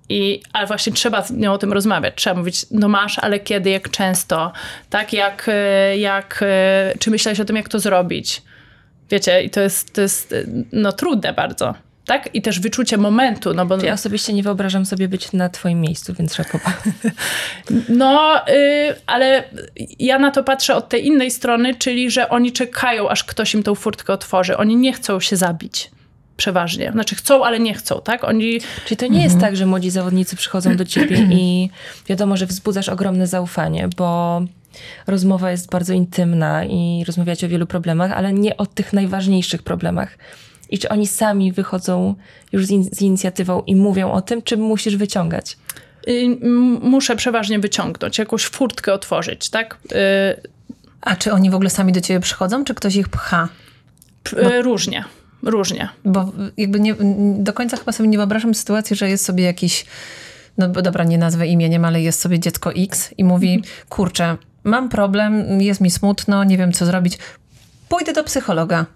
S3: I, ale właśnie trzeba z nią o tym rozmawiać. Trzeba mówić, no masz, ale kiedy, jak często, tak? Jak, y, jak, czy myślałeś o tym, jak to zrobić? Wiecie, i to jest, to jest no, trudne bardzo. Tak? I też wyczucie momentu, no bo
S1: Ja osobiście nie wyobrażam sobie być na twoim miejscu, więc trzeba
S3: No, y, ale ja na to patrzę od tej innej strony, czyli że oni czekają, aż ktoś im tą furtkę otworzy. Oni nie chcą się zabić. Przeważnie. Znaczy chcą, ale nie chcą, tak? Oni
S1: Czyli to nie jest tak, że młodzi zawodnicy przychodzą do ciebie i wiadomo, że wzbudzasz ogromne zaufanie, bo rozmowa jest bardzo intymna i rozmawiacie o wielu problemach, ale nie o tych najważniejszych problemach. I czy oni sami wychodzą już z, in- z inicjatywą i mówią o tym, czy musisz wyciągać?
S3: y, muszę przeważnie wyciągnąć, jakąś furtkę otworzyć, tak? Y,
S2: A czy oni w ogóle sami do ciebie przychodzą, czy ktoś ich pcha?
S3: p- y, Różnie, różnie.
S2: Bo jakby nie, do końca chyba sobie nie wyobrażam sytuacji, że jest sobie jakiś, no bo dobra, nie nazwę imieniem, ale jest sobie dziecko X i mówi, kurczę, mam problem, jest mi smutno, nie wiem co zrobić, pójdę do psychologa.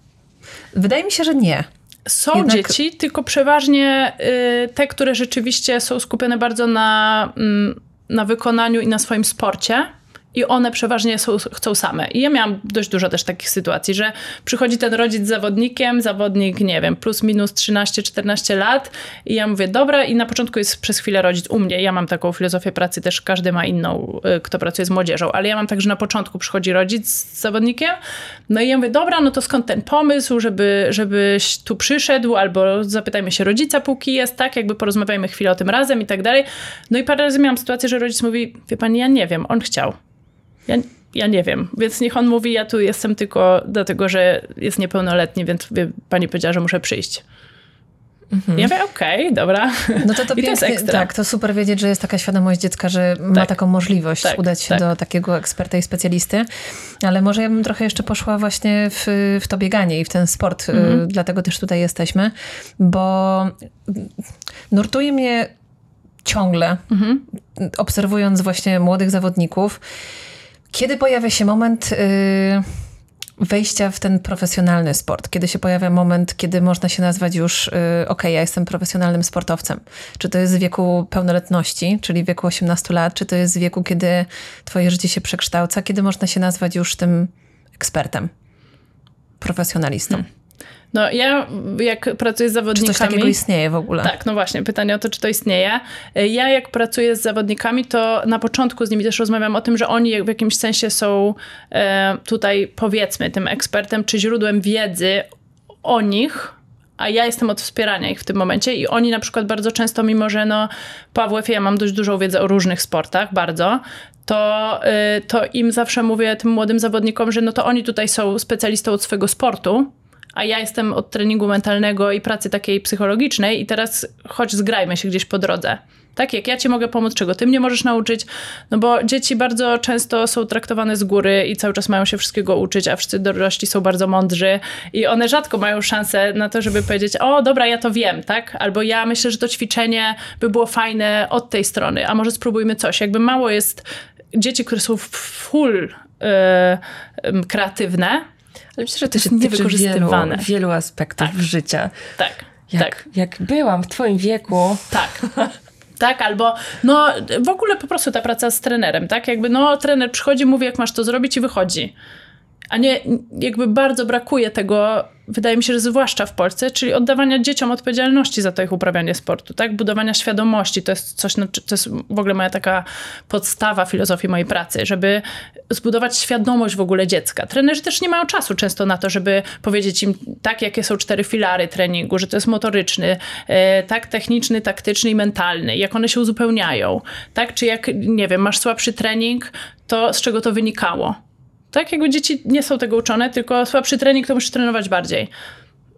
S2: Wydaje mi się, że nie.
S3: Są
S2: Jednak-
S3: dzieci, tylko przeważnie y, te, które rzeczywiście są skupione bardzo na mm, na wykonaniu i na swoim sporcie i one przeważnie są, chcą same. I ja miałam dość dużo też takich sytuacji, że przychodzi ten rodzic z zawodnikiem, zawodnik, nie wiem, plus minus 13-14 lat i ja mówię, dobra, i na początku jest przez chwilę rodzic u mnie. Ja mam taką filozofię pracy, też każdy ma inną, y, kto pracuje z młodzieżą, ale ja mam tak, że na początku przychodzi rodzic z zawodnikiem, no i ja mówię, dobra, no to skąd ten pomysł, żeby, żebyś tu przyszedł, albo zapytajmy się rodzica, póki jest, tak, jakby porozmawiajmy chwilę o tym razem i tak dalej. No i parę razy miałam sytuację, że rodzic mówi, wie pani, ja nie wiem, on chciał. Ja, ja nie wiem, więc niech on mówi, ja tu jestem tylko dlatego, że jest niepełnoletni, więc pani powiedziała, że muszę przyjść. Mhm. Ja mówię, okej, okay, dobra.
S2: No to to, I to jest ekstra. Tak, to super wiedzieć, że jest taka świadomość dziecka, że tak. ma taką możliwość tak, udać się tak. do takiego eksperta i specjalisty. Ale może ja bym trochę jeszcze poszła właśnie w, w to bieganie i w ten sport, mhm. dlatego też tutaj jesteśmy, bo nurtuje mnie ciągle, mhm. obserwując właśnie młodych zawodników, kiedy pojawia się moment yy, wejścia w ten profesjonalny sport? Kiedy się pojawia moment, kiedy można się nazwać już, yy, ok, ja jestem profesjonalnym sportowcem? Czy to jest w wieku pełnoletności, czyli wieku 18 lat? Czy to jest w wieku, kiedy twoje życie się przekształca? Kiedy można się nazwać już tym ekspertem, profesjonalistą? Hmm.
S3: No ja jak pracuję z zawodnikami...
S2: Czy coś takiego istnieje w ogóle?
S3: Tak, no właśnie, pytanie o to, czy to istnieje. Ja jak pracuję z zawodnikami, to na początku z nimi też rozmawiam o tym, że oni w jakimś sensie są e, tutaj powiedzmy tym ekspertem, czy źródłem wiedzy o nich, a ja jestem od wspierania ich w tym momencie i oni na przykład bardzo często, mimo że no, po AWF ja mam dość dużą wiedzę o różnych sportach, bardzo, to, y, to im zawsze mówię tym młodym zawodnikom, że no to oni tutaj są specjalistą od swojego sportu, a ja jestem od treningu mentalnego i pracy takiej psychologicznej i teraz chodź zgrajmy się gdzieś po drodze. Tak, jak ja ci mogę pomóc, czego ty mnie możesz nauczyć, no bo dzieci bardzo często są traktowane z góry i cały czas mają się wszystkiego uczyć, a wszyscy dorośli są bardzo mądrzy i one rzadko mają szansę na to, żeby powiedzieć, o dobra, ja to wiem, tak? Albo ja myślę, że to ćwiczenie by było fajne od tej strony, a może spróbujmy coś. Jakby mało jest dzieci, które są full yy, kreatywne,
S1: ale myślę, że to jest niewykorzystywane. Wielu, wielu aspektów tak. życia.
S3: Tak.
S1: Jak,
S3: tak.
S1: jak byłam w twoim wieku.
S3: Tak. tak, albo no w ogóle po prostu ta praca z trenerem, tak? Jakby no trener przychodzi, mówi jak masz to zrobić i wychodzi. A nie, jakby bardzo brakuje tego wydaje mi się, że zwłaszcza w Polsce, czyli oddawania dzieciom odpowiedzialności za to ich uprawianie sportu, tak? Budowania świadomości. To jest coś, no, to jest w ogóle moja taka podstawa filozofii mojej pracy, żeby zbudować świadomość w ogóle dziecka. Trenerzy też nie mają czasu często na to, żeby powiedzieć im tak, jakie są cztery filary treningu, że to jest motoryczny, e, tak, techniczny, taktyczny i mentalny, jak one się uzupełniają, tak? Czy jak, nie wiem, masz słabszy trening, to z czego to wynikało? Tak? Jakby dzieci nie są tego uczone, tylko słabszy trening to musisz trenować bardziej.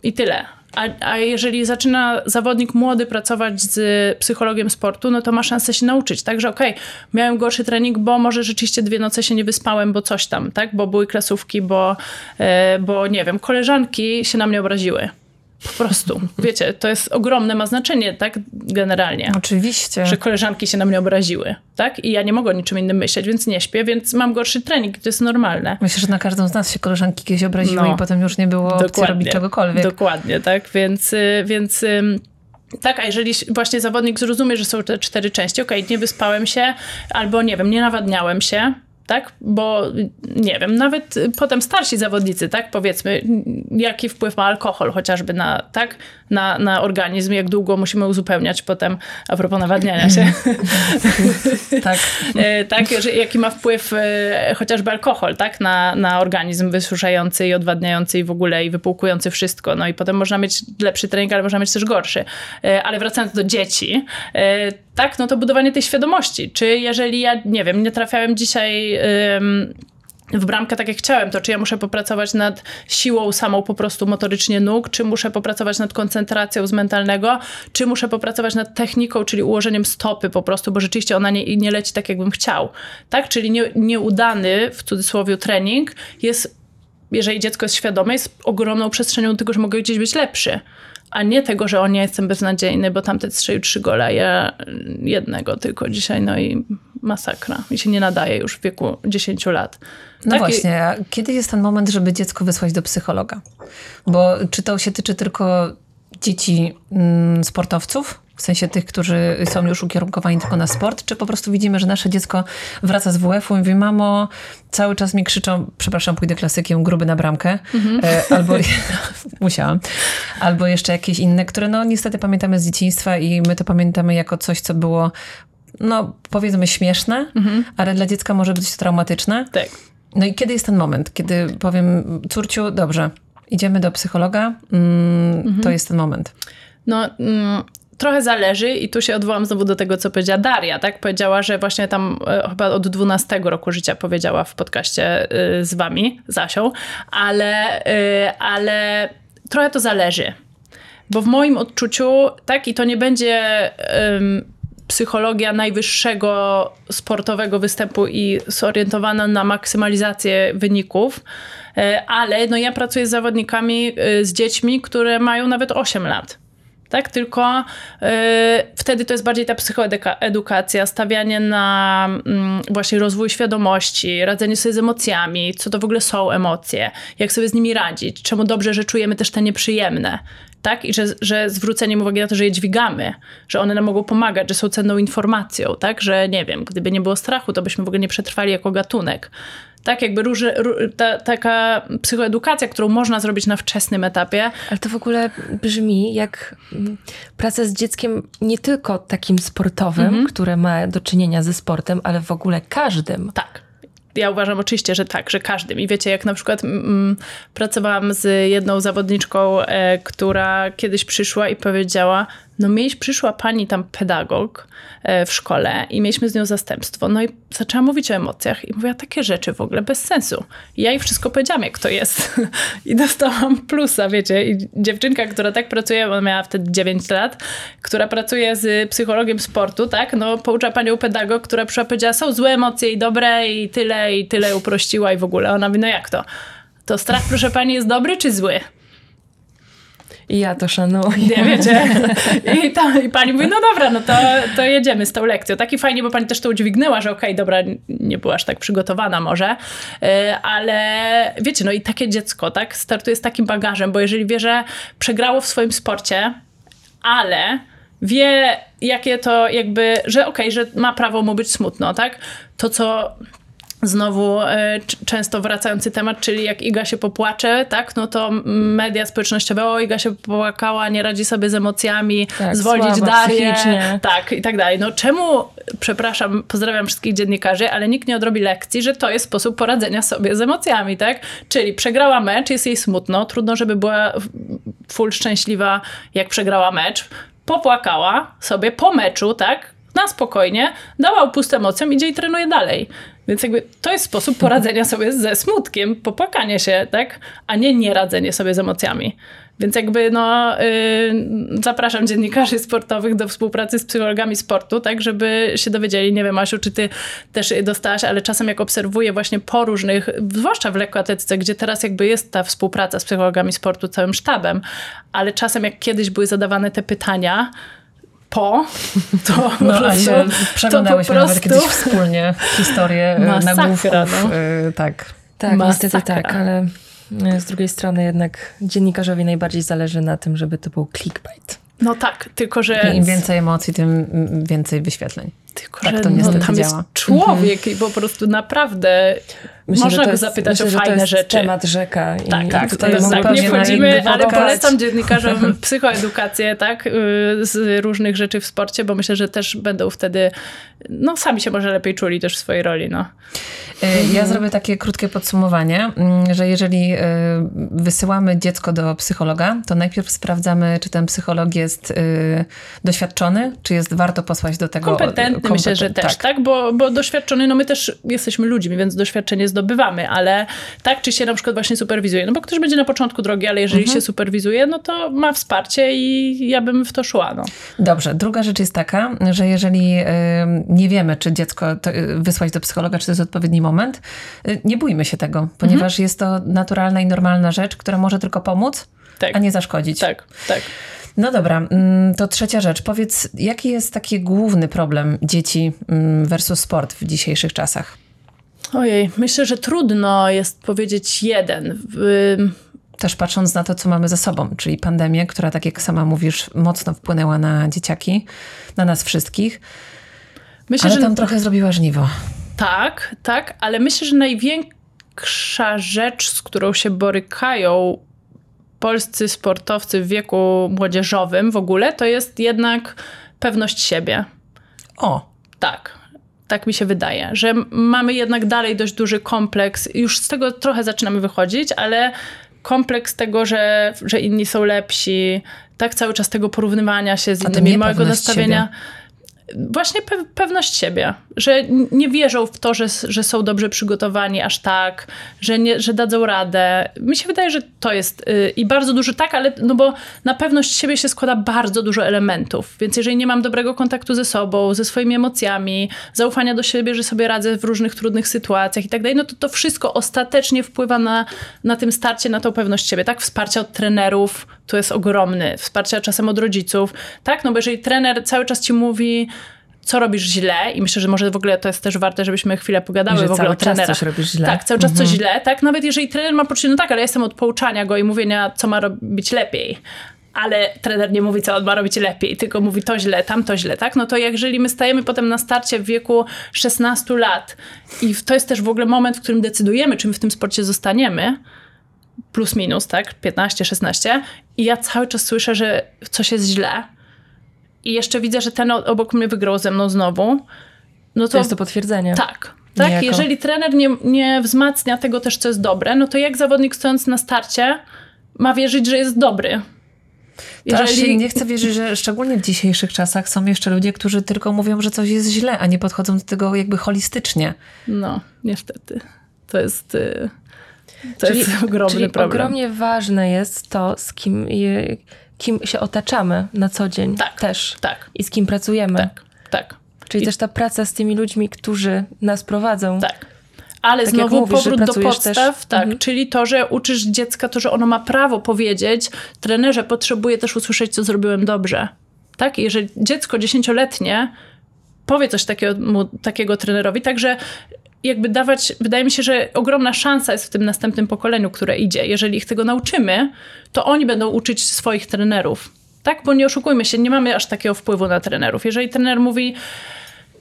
S3: I tyle. A, a jeżeli zaczyna zawodnik młody pracować z psychologiem sportu, no to ma szansę się nauczyć. Także okej, okay, miałem gorszy trening, bo może rzeczywiście dwie noce się nie wyspałem, bo coś tam, tak? Bo były klasówki, bo, e, bo nie wiem, koleżanki się na mnie obraziły. Po prostu. Wiecie, to jest ogromne, ma znaczenie, tak? Generalnie.
S2: Oczywiście.
S3: Że koleżanki się na mnie obraziły, tak? I ja nie mogę o niczym innym myśleć, więc nie śpię, więc mam gorszy trening. To jest normalne.
S2: Myślę, że na każdą z nas się koleżanki kiedyś obraziły no, i potem już nie było opcji robić czegokolwiek.
S3: Dokładnie, tak? Więc, y, więc tak, a jeżeli właśnie zawodnik zrozumie, że są te cztery części, okej, okay, nie wyspałem się, albo nie wiem, nie nawadniałem się, tak? Bo nie wiem, nawet potem starsi zawodnicy, tak? Powiedzmy, jaki wpływ ma alkohol chociażby na, tak? Na, na organizm, jak długo musimy uzupełniać potem, a propos nawadniania się.
S2: tak.
S3: E, tak, jaki ma wpływ e, chociażby alkohol, tak? Na, na organizm wysuszający i odwadniający i w ogóle i wypłukujący wszystko. No i potem można mieć lepszy trening, ale można mieć też gorszy. E, ale wracając do dzieci, tak, no to budowanie tej świadomości. Czy jeżeli ja, nie wiem, nie trafiałem dzisiaj w bramkę tak jak chciałem, to czy ja muszę popracować nad siłą samą po prostu motorycznie nóg, czy muszę popracować nad koncentracją z mentalnego, czy muszę popracować nad techniką, czyli ułożeniem stopy po prostu, bo rzeczywiście ona nie, nie leci tak, jakbym chciał. Tak? Czyli nie, nieudany, w cudzysłowie, trening jest, jeżeli dziecko jest świadome, jest ogromną przestrzenią do tego, że mogę gdzieś być lepszy a nie tego, że on nie jestem beznadziejny, bo tamten strzelił trzy gola, ja jednego tylko dzisiaj, no i masakra. I się nie nadaje już w wieku 10 lat.
S2: No właśnie, a kiedy jest ten moment, żeby dziecko wysłać do psychologa? Bo czy to się tyczy tylko dzieci mm, sportowców? W sensie tych, którzy są już ukierunkowani tylko na sport, czy po prostu widzimy, że nasze dziecko wraca z WF-u i mówi, mamo, cały czas mi krzyczą, przepraszam, pójdę klasykiem, gruby na bramkę, e, albo musiałam, albo jeszcze jakieś inne, które no niestety pamiętamy z dzieciństwa i my to pamiętamy jako coś, co było no powiedzmy śmieszne, ale dla dziecka może być traumatyczne.
S3: Tak.
S2: No i kiedy jest ten moment, kiedy powiem, córciu, dobrze, idziemy do psychologa, mm, to jest ten moment.
S3: No, mm, trochę zależy i tu się odwołam znowu do tego, co powiedziała Daria, tak? Powiedziała, że właśnie tam e, chyba od 12 roku życia powiedziała w podcaście y, z wami, z Asią, ale, y, ale trochę to zależy. Bo w moim odczuciu, tak, i to nie będzie psychologia najwyższego sportowego występu i zorientowana na maksymalizację wyników, y, ale no ja pracuję z zawodnikami, y, z dziećmi, które mają nawet 8 lat. Tak, tylko y, wtedy to jest bardziej ta psychoedukacja, stawianie na mm, właśnie rozwój świadomości, radzenie sobie z emocjami, co to w ogóle są emocje, jak sobie z nimi radzić, czemu dobrze, że czujemy też te nieprzyjemne. Tak? I że, że zwróceniem uwagi na to, że je dźwigamy, że one nam mogą pomagać, że są cenną informacją, tak? Że nie wiem, gdyby nie było strachu, to byśmy w ogóle nie przetrwali jako gatunek. Tak, jakby róży, ta, taka psychoedukacja, którą można zrobić na wczesnym etapie,
S1: Ale to w ogóle brzmi jak mm, praca z dzieckiem nie tylko takim sportowym, które ma do czynienia ze sportem, ale w ogóle każdym.
S3: Tak. Ja uważam oczywiście, że tak, że każdym. I wiecie, jak na przykład mm, pracowałam z jedną zawodniczką, e, która kiedyś przyszła i powiedziała, no mieć, przyszła pani tam pedagog e, w szkole i mieliśmy z nią zastępstwo. No i zaczęła mówić o emocjach i mówiła takie rzeczy w ogóle bez sensu. I ja jej wszystko powiedziałam, jak to jest. I dostałam plusa, wiecie. I dziewczynka, która tak pracuje, ona miała wtedy 9 lat, która pracuje z psychologiem sportu, tak, no poucza panią pedagog, która przyszła powiedziała, są złe emocje i dobre i tyle, i tyle uprościła i w ogóle. Ona mówi, no jak to? To strach, proszę pani, jest dobry czy zły?
S1: I ja to szanuję.
S3: Nie wiecie. I, ta, I pani mówi, no dobra, no to, to jedziemy z tą lekcją. Taki fajnie, bo pani też to udźwignęła, że okej, dobra, nie byłaś tak przygotowana może, Yy, ale wiecie, no i takie dziecko, tak, startuje z takim bagażem, bo jeżeli wie, że przegrało w swoim sporcie, ale wie, jakie to jakby, że okej, że ma prawo mu być smutno, tak, to co Znowu e, często wracający temat, czyli jak Iga się popłacze, tak, no to media społecznościowe, o Iga się popłakała, nie radzi sobie z emocjami,
S1: Tak,
S3: zwolnić
S1: słaba
S3: Darię,
S1: psychicznie.
S3: tak i tak dalej. No czemu, przepraszam, pozdrawiam wszystkich dziennikarzy, ale nikt nie odrobi lekcji, że to jest sposób poradzenia sobie z emocjami, tak? Czyli przegrała mecz, jest jej smutno, trudno, żeby była full szczęśliwa, jak przegrała mecz, popłakała sobie po meczu, tak? Na spokojnie, dała upust emocjom, idzie i trenuje dalej. Więc jakby to jest sposób poradzenia sobie ze smutkiem, popłakanie się, tak? A nie nieradzenie sobie z emocjami. Więc jakby no, yy, zapraszam dziennikarzy sportowych do współpracy z psychologami sportu, tak, żeby się dowiedzieli. Nie wiem, Asiu, czy ty też dostałaś, ale czasem jak obserwuję właśnie po różnych, zwłaszcza w lekkoatletyce, gdzie teraz jakby jest ta współpraca z psychologami sportu, całym sztabem, ale czasem jak kiedyś były zadawane te pytania, po, to
S2: No,
S3: prostu,
S2: przeglądałyśmy
S3: to prostu-
S2: kiedyś wspólnie historię e,
S3: Masakra,
S2: nagłówków.
S3: no.
S2: e, tak.
S1: Tak, niestety tak, ale e, z drugiej strony jednak dziennikarzowi najbardziej zależy na tym, żeby to był clickbait.
S3: No tak, tylko że...
S2: Im więcej emocji, tym więcej wyświetleń.
S3: Tylko,
S2: Tak
S3: że
S2: to
S3: no,
S2: niestety
S3: tam jest
S2: działa.
S3: człowiek i po prostu naprawdę można
S1: że to
S3: go
S1: jest-
S3: zapytać
S1: myślę,
S3: o fajne
S1: jest
S3: rzeczy.
S1: temat rzeka. I
S3: Tak, tak,
S1: tutaj
S3: to jest, tak nie wchodzimy, ale polecam dziennikarzom psychoedukację, tak, y, z różnych rzeczy w sporcie, bo myślę, że też będą wtedy, no sami się może lepiej czuli też w swojej roli, no.
S2: E, Ja zrobię takie krótkie podsumowanie, mm, że jeżeli e, wysyłamy dziecko do psychologa, to najpierw sprawdzamy, czy ten psycholog jest doświadczony, czy jest warto posłać do tego...
S3: Myślę, że też, tak, Bo, bo doświadczony, no my też jesteśmy ludźmi, więc doświadczenie zdobywamy, ale tak, czy się na przykład właśnie superwizuje, no bo ktoś będzie na początku drogi, ale jeżeli się superwizuje, no to ma wsparcie i ja bym w to szła, no.
S2: Dobrze. Druga rzecz jest taka, że jeżeli y, nie wiemy, czy dziecko to, y, wysłać do psychologa, czy to jest odpowiedni moment, y, nie bójmy się tego, ponieważ jest to naturalna i normalna rzecz, która może tylko pomóc,
S3: Tak.
S2: a nie zaszkodzić.
S3: Tak, tak.
S2: No dobra, mm, to trzecia rzecz. Powiedz, jaki jest taki główny problem dzieci mm, versus sport w dzisiejszych czasach?
S3: Ojej, myślę, że trudno jest powiedzieć jeden.
S2: Też patrząc na to, co mamy za sobą, czyli pandemię, która, tak jak sama mówisz, mocno wpłynęła na dzieciaki, na nas wszystkich.
S3: Myślę,
S2: Ale
S3: że
S2: tam trochę zrobiła żniwo.
S3: tak, tak, ale myślę, że największa rzecz, z którą się borykają polscy sportowcy w wieku młodzieżowym w ogóle, to jest jednak pewność siebie.
S2: O,
S3: Tak. Tak mi się wydaje, że mamy jednak dalej dość duży kompleks. Już z tego trochę zaczynamy wychodzić, ale kompleks tego, że, że inni są lepsi, tak cały czas tego porównywania się z
S2: A
S3: innymi, małego nastawienia. Właśnie pe pewność siebie, że nie wierzą w to, że, że są dobrze przygotowani aż tak, że, nie, że dadzą radę. Mi się wydaje, że to jest y, i bardzo dużo tak, ale no bo na pewność siebie się składa bardzo dużo elementów, więc jeżeli nie mam dobrego kontaktu ze sobą, ze swoimi emocjami, zaufania do siebie, że sobie radzę w różnych trudnych sytuacjach i tak dalej, no to to wszystko ostatecznie wpływa na, na tym starcie, na tą pewność siebie, tak? Wsparcie od trenerów, to jest ogromny, wsparcie czasem od rodziców, tak? No bo jeżeli trener cały czas ci mówi, co robisz źle i myślę, że może w ogóle to jest też warte, żebyśmy chwilę pogadały
S1: że
S3: w ogóle
S1: cały
S3: o
S1: czas
S3: trenerach.
S1: coś robisz źle.
S3: Tak, cały czas coś źle, tak? Nawet jeżeli trener ma poczucie, no tak, ale ja jestem od pouczania go i mówienia, co ma robić lepiej. Ale trener nie mówi, co on ma robić lepiej, tylko mówi to źle, tamto źle, tak? No to jeżeli my stajemy potem na starcie w wieku 16 lat i to jest też w ogóle moment, w którym decydujemy, czy my w tym sporcie zostaniemy, plus minus, tak? 15, 16 i ja cały czas słyszę, że coś jest źle i jeszcze widzę, że ten obok mnie wygrał ze mną znowu, no
S1: To jest to potwierdzenie.
S3: tak. Tak,
S1: Niejako.
S3: jeżeli trener nie, nie wzmacnia tego też, co jest dobre, no to jak zawodnik stojąc na starcie ma wierzyć, że jest dobry?
S2: Jeżeli... nie chcę wierzyć, że szczególnie w dzisiejszych czasach są jeszcze ludzie, którzy tylko mówią, że coś jest źle, a nie podchodzą do tego jakby holistycznie.
S3: No, niestety. To jest, y, to
S1: Czyli,
S3: jest ogromny
S1: czyli
S3: problem.
S1: ogromnie ważne jest to, z kim, kim się otaczamy na co dzień
S3: Tak.
S1: też.
S3: Tak,
S1: I z kim pracujemy.
S3: tak, tak,
S1: Czyli
S3: I-
S1: też ta praca z tymi ludźmi, którzy nas prowadzą.
S3: tak. Ale
S1: Tak
S3: znowu
S1: mówisz,
S3: powrót do podstaw,
S1: też-
S3: tak,
S1: Mhm.
S3: czyli to, że uczysz dziecka to, że ono ma prawo powiedzieć, trenerze, potrzebuję też usłyszeć, co zrobiłem dobrze. Tak? I jeżeli dziecko dziesięcioletnie powie coś takiego, takiego trenerowi, także jakby dawać, wydaje mi się, że ogromna szansa jest w tym następnym pokoleniu, które idzie. Jeżeli ich tego nauczymy, to oni będą uczyć swoich trenerów. Tak? Bo nie oszukujmy się, nie mamy aż takiego wpływu na trenerów. Jeżeli trener mówi,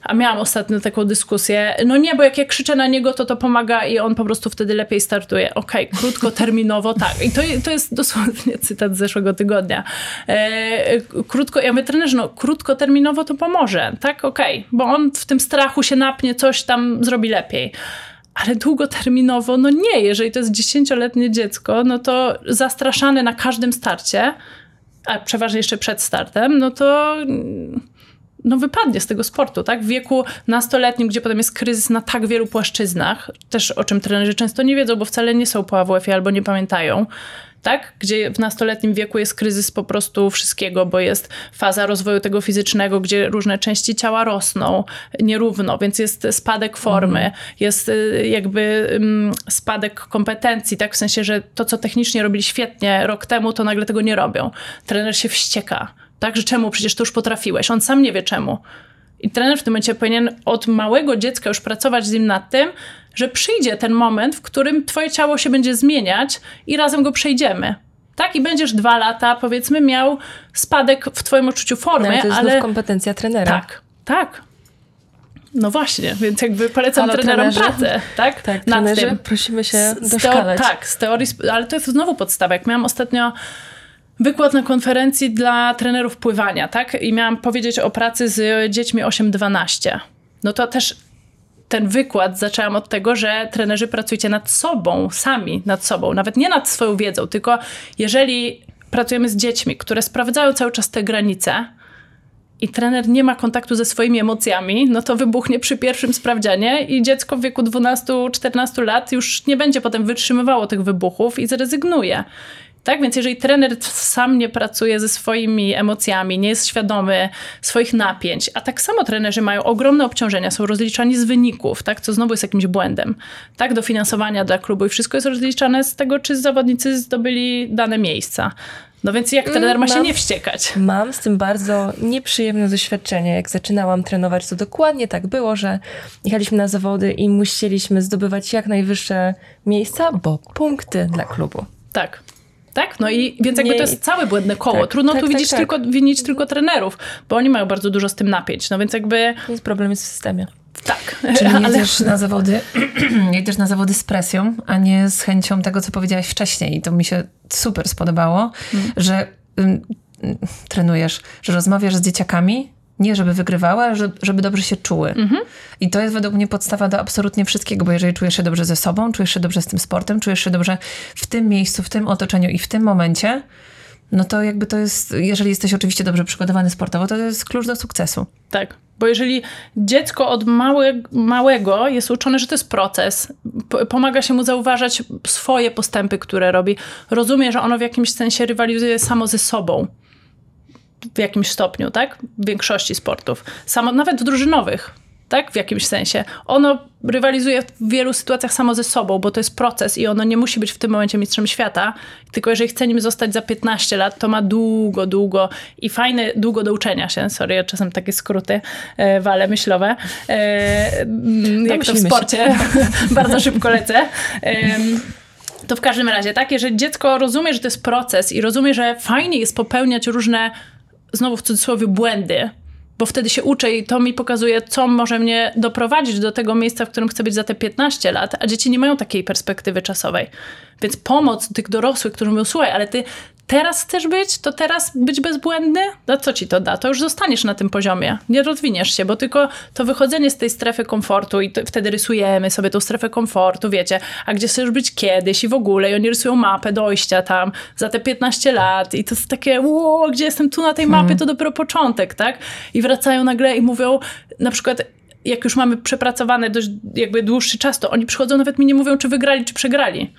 S3: a miałam ostatnio taką dyskusję. No nie, bo jak ja krzyczę na niego, to to pomaga i on po prostu wtedy lepiej startuje. Okej, krótkoterminowo tak. I to, to jest dosłownie cytat z zeszłego tygodnia. E, krótko, ja mówię, trenerze, no krótkoterminowo to pomoże. Tak, okej, bo on w tym strachu się napnie, coś tam zrobi lepiej. Ale długoterminowo, no nie. Jeżeli to jest dziesięcioletnie dziecko, no to zastraszane na każdym starcie, a przeważnie jeszcze przed startem, no to no wypadnie z tego sportu, tak? W wieku nastoletnim, gdzie potem jest kryzys na tak wielu płaszczyznach, też o czym trenerzy często nie wiedzą, bo wcale nie są po AWF-ie albo nie pamiętają, tak? Gdzie w nastoletnim wieku jest kryzys po prostu wszystkiego, bo jest faza rozwoju tego fizycznego, gdzie różne części ciała rosną nierówno, więc jest spadek formy, jest y, jakby spadek kompetencji, tak? W sensie, że to, co technicznie robili świetnie rok temu, to nagle tego nie robią. Trener się wścieka, tak? Że czemu? Przecież to już potrafiłeś. On sam nie wie czemu. I trener w tym momencie powinien od małego dziecka już pracować z nim nad tym, że przyjdzie ten moment, w którym twoje ciało się będzie zmieniać i razem go przejdziemy. Tak? I będziesz dwa lata, powiedzmy, miał spadek w twoim odczuciu
S1: No,
S3: formy,
S1: ale to jest
S3: ale...
S1: kompetencja trenera.
S3: Tak, tak. No właśnie, więc jakby polecam
S1: Halo,
S3: trenerom
S1: trenerzy?
S3: pracę, tak?
S1: Tak,
S3: Nad
S1: trenerzy,
S3: tym.
S1: prosimy się
S3: Z- z teo-
S1: doszkalać.
S3: tak, z teorii, ale to jest znowu podstawa. Jak miałam ostatnio wykład na konferencji dla trenerów pływania, tak? I miałam powiedzieć o pracy z dziećmi 8-12. No to też ten wykład zaczęłam od tego, że trenerzy pracujcie nad sobą, sami nad sobą, nawet nie nad swoją wiedzą, tylko jeżeli pracujemy z dziećmi, które sprawdzają cały czas te granice, i trener nie ma kontaktu ze swoimi emocjami, no to wybuchnie przy pierwszym sprawdzianie i dziecko w wieku 12-14 lat już nie będzie potem wytrzymywało tych wybuchów i zrezygnuje. Tak, więc jeżeli trener sam nie pracuje ze swoimi emocjami, nie jest świadomy swoich napięć, a tak samo trenerzy mają ogromne obciążenia, są rozliczani z wyników, tak, co znowu jest jakimś błędem. Tak, dofinansowania dla klubu i wszystko jest rozliczane z tego, czy zawodnicy zdobyli dane miejsca. No więc jak trener ma się
S1: mam-
S3: nie wściekać?
S1: Mam z tym bardzo nieprzyjemne doświadczenie. Jak zaczynałam trenować, to dokładnie tak było, że jechaliśmy na zawody i musieliśmy zdobywać jak najwyższe miejsca, bo punkty dla klubu.
S3: Tak. Tak? No i więc jakby to jest całe błędne koło.
S1: Tak,
S3: Trudno
S1: tak,
S3: tu
S1: tak,
S3: widzieć
S1: tak.
S3: tylko, winić tylko trenerów, bo oni mają bardzo dużo z tym napięć. No więc jakby
S1: Jest problem jest w systemie.
S3: tak.
S2: Czyli
S3: Ale-
S2: jedziesz na zawody, jedziesz na zawody z presją, a nie z chęcią tego, co powiedziałaś wcześniej. I to mi się super spodobało, że ym, ym, trenujesz, że rozmawiasz z dzieciakami, nie żeby wygrywały, ale żeby, dobrze się czuły. I to jest według mnie podstawa do absolutnie wszystkiego, bo jeżeli czujesz się dobrze ze sobą, czujesz się dobrze z tym sportem, czujesz się dobrze w tym miejscu, w tym otoczeniu i w tym momencie, no to jakby to jest, jeżeli jesteś oczywiście dobrze przygotowany sportowo, to jest klucz do sukcesu.
S3: Tak, bo jeżeli dziecko od małe, małego jest uczone, że to jest proces, pomaga się mu zauważać swoje postępy, które robi, rozumie, że ono w jakimś sensie rywalizuje samo ze sobą. W jakimś stopniu, tak? W większości sportów. Samo, nawet w drużynowych, tak? W jakimś sensie. Ono rywalizuje w wielu sytuacjach samo ze sobą, bo to jest proces i ono nie musi być w tym momencie mistrzem świata, tylko jeżeli chce nim zostać za 15 lat, to ma długo, długo i fajne, długo do uczenia się. Sorry, ja czasem takie skróty e, wale myślowe. E, mm, jak to w sporcie. Bardzo szybko lecę. Em, to w każdym razie, tak, jeżeli dziecko rozumie, że to jest proces i rozumie, że fajnie jest popełniać różne, znowu w cudzysłowie, błędy, bo wtedy się uczę i to mi pokazuje, co może mnie doprowadzić do tego miejsca, w którym chcę być za te 15 lat, a dzieci nie mają takiej perspektywy czasowej. Więc pomoc tych dorosłych, którzy mówią, słuchaj, ale ty teraz chcesz być, to teraz być bezbłędny? No co ci to da? To już zostaniesz na tym poziomie. Nie rozwiniesz się, bo tylko to wychodzenie z tej strefy komfortu i to, wtedy rysujemy sobie tą strefę komfortu, wiecie, a gdzie chcesz być kiedyś i w ogóle i oni rysują mapę dojścia tam za te 15 lat i to jest takie, ło, gdzie jestem tu na tej mapie, to dopiero początek, tak? I wracają nagle i mówią na przykład jak już mamy przepracowane dość jakby dłuższy czas, to oni przychodzą, nawet mi nie mówią, czy wygrali, czy przegrali.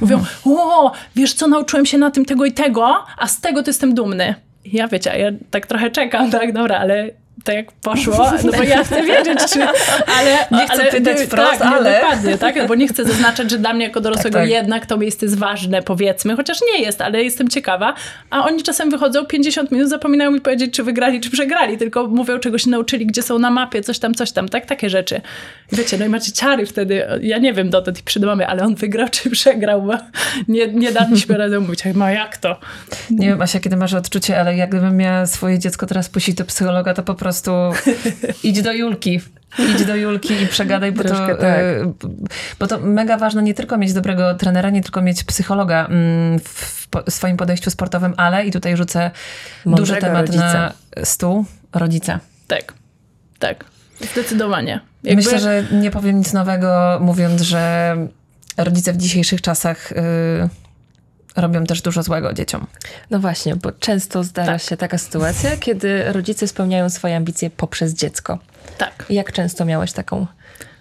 S3: Mówią, o, wiesz co, nauczyłem się na tym tego i tego, a z tego to jestem dumny. Ja wiecie, ja tak trochę czekam, tak, dobra, ale tak jak poszło, no bo ja chcę wiedzieć, czy... Ale,
S2: Nie chcę
S3: ale,
S2: pytać wprost,
S3: tak, nie,
S2: ale-
S3: Dokładnie, tak, no bo nie chcę zaznaczać, że dla mnie jako dorosłego
S2: Tak, tak.
S3: jednak to miejsce jest ważne, powiedzmy, chociaż nie jest, ale jestem ciekawa. A oni czasem wychodzą 50 minut, zapominają mi powiedzieć, czy wygrali, czy przegrali, tylko mówią, czego się nauczyli, gdzie są na mapie, coś tam, coś tam, tak, takie rzeczy. Wiecie, no i macie ciary wtedy, ja nie wiem dotąd i przed mamy, ale on wygrał, czy przegrał, bo nie, nie daliśmy razem mówić, ma jak to?
S2: Nie wiem, Asia, kiedy masz odczucie, ale jak gdybym miała swoje dziecko teraz puścić do psychologa, to po prostu idź do Julki. Idź do Julki i przegadaj, bo to,
S1: Troszkę tak.
S2: e, bo to mega ważne nie tylko mieć dobrego trenera, nie tylko mieć psychologa mm, w swoim podejściu sportowym, ale i tutaj rzucę duży
S1: Mądrego
S2: temat na
S1: rodzica.
S2: stół, rodzice.
S3: Tak, tak, zdecydowanie. Jakby-
S2: Myślę, że nie powiem nic nowego, mówiąc, że rodzice w dzisiejszych czasach y, robią też dużo złego dzieciom.
S1: No właśnie, bo często zdarza
S3: Tak.
S1: się taka sytuacja, kiedy rodzice spełniają swoje ambicje poprzez dziecko.
S3: Tak.
S1: Jak często miałeś taką
S3: Bardzo.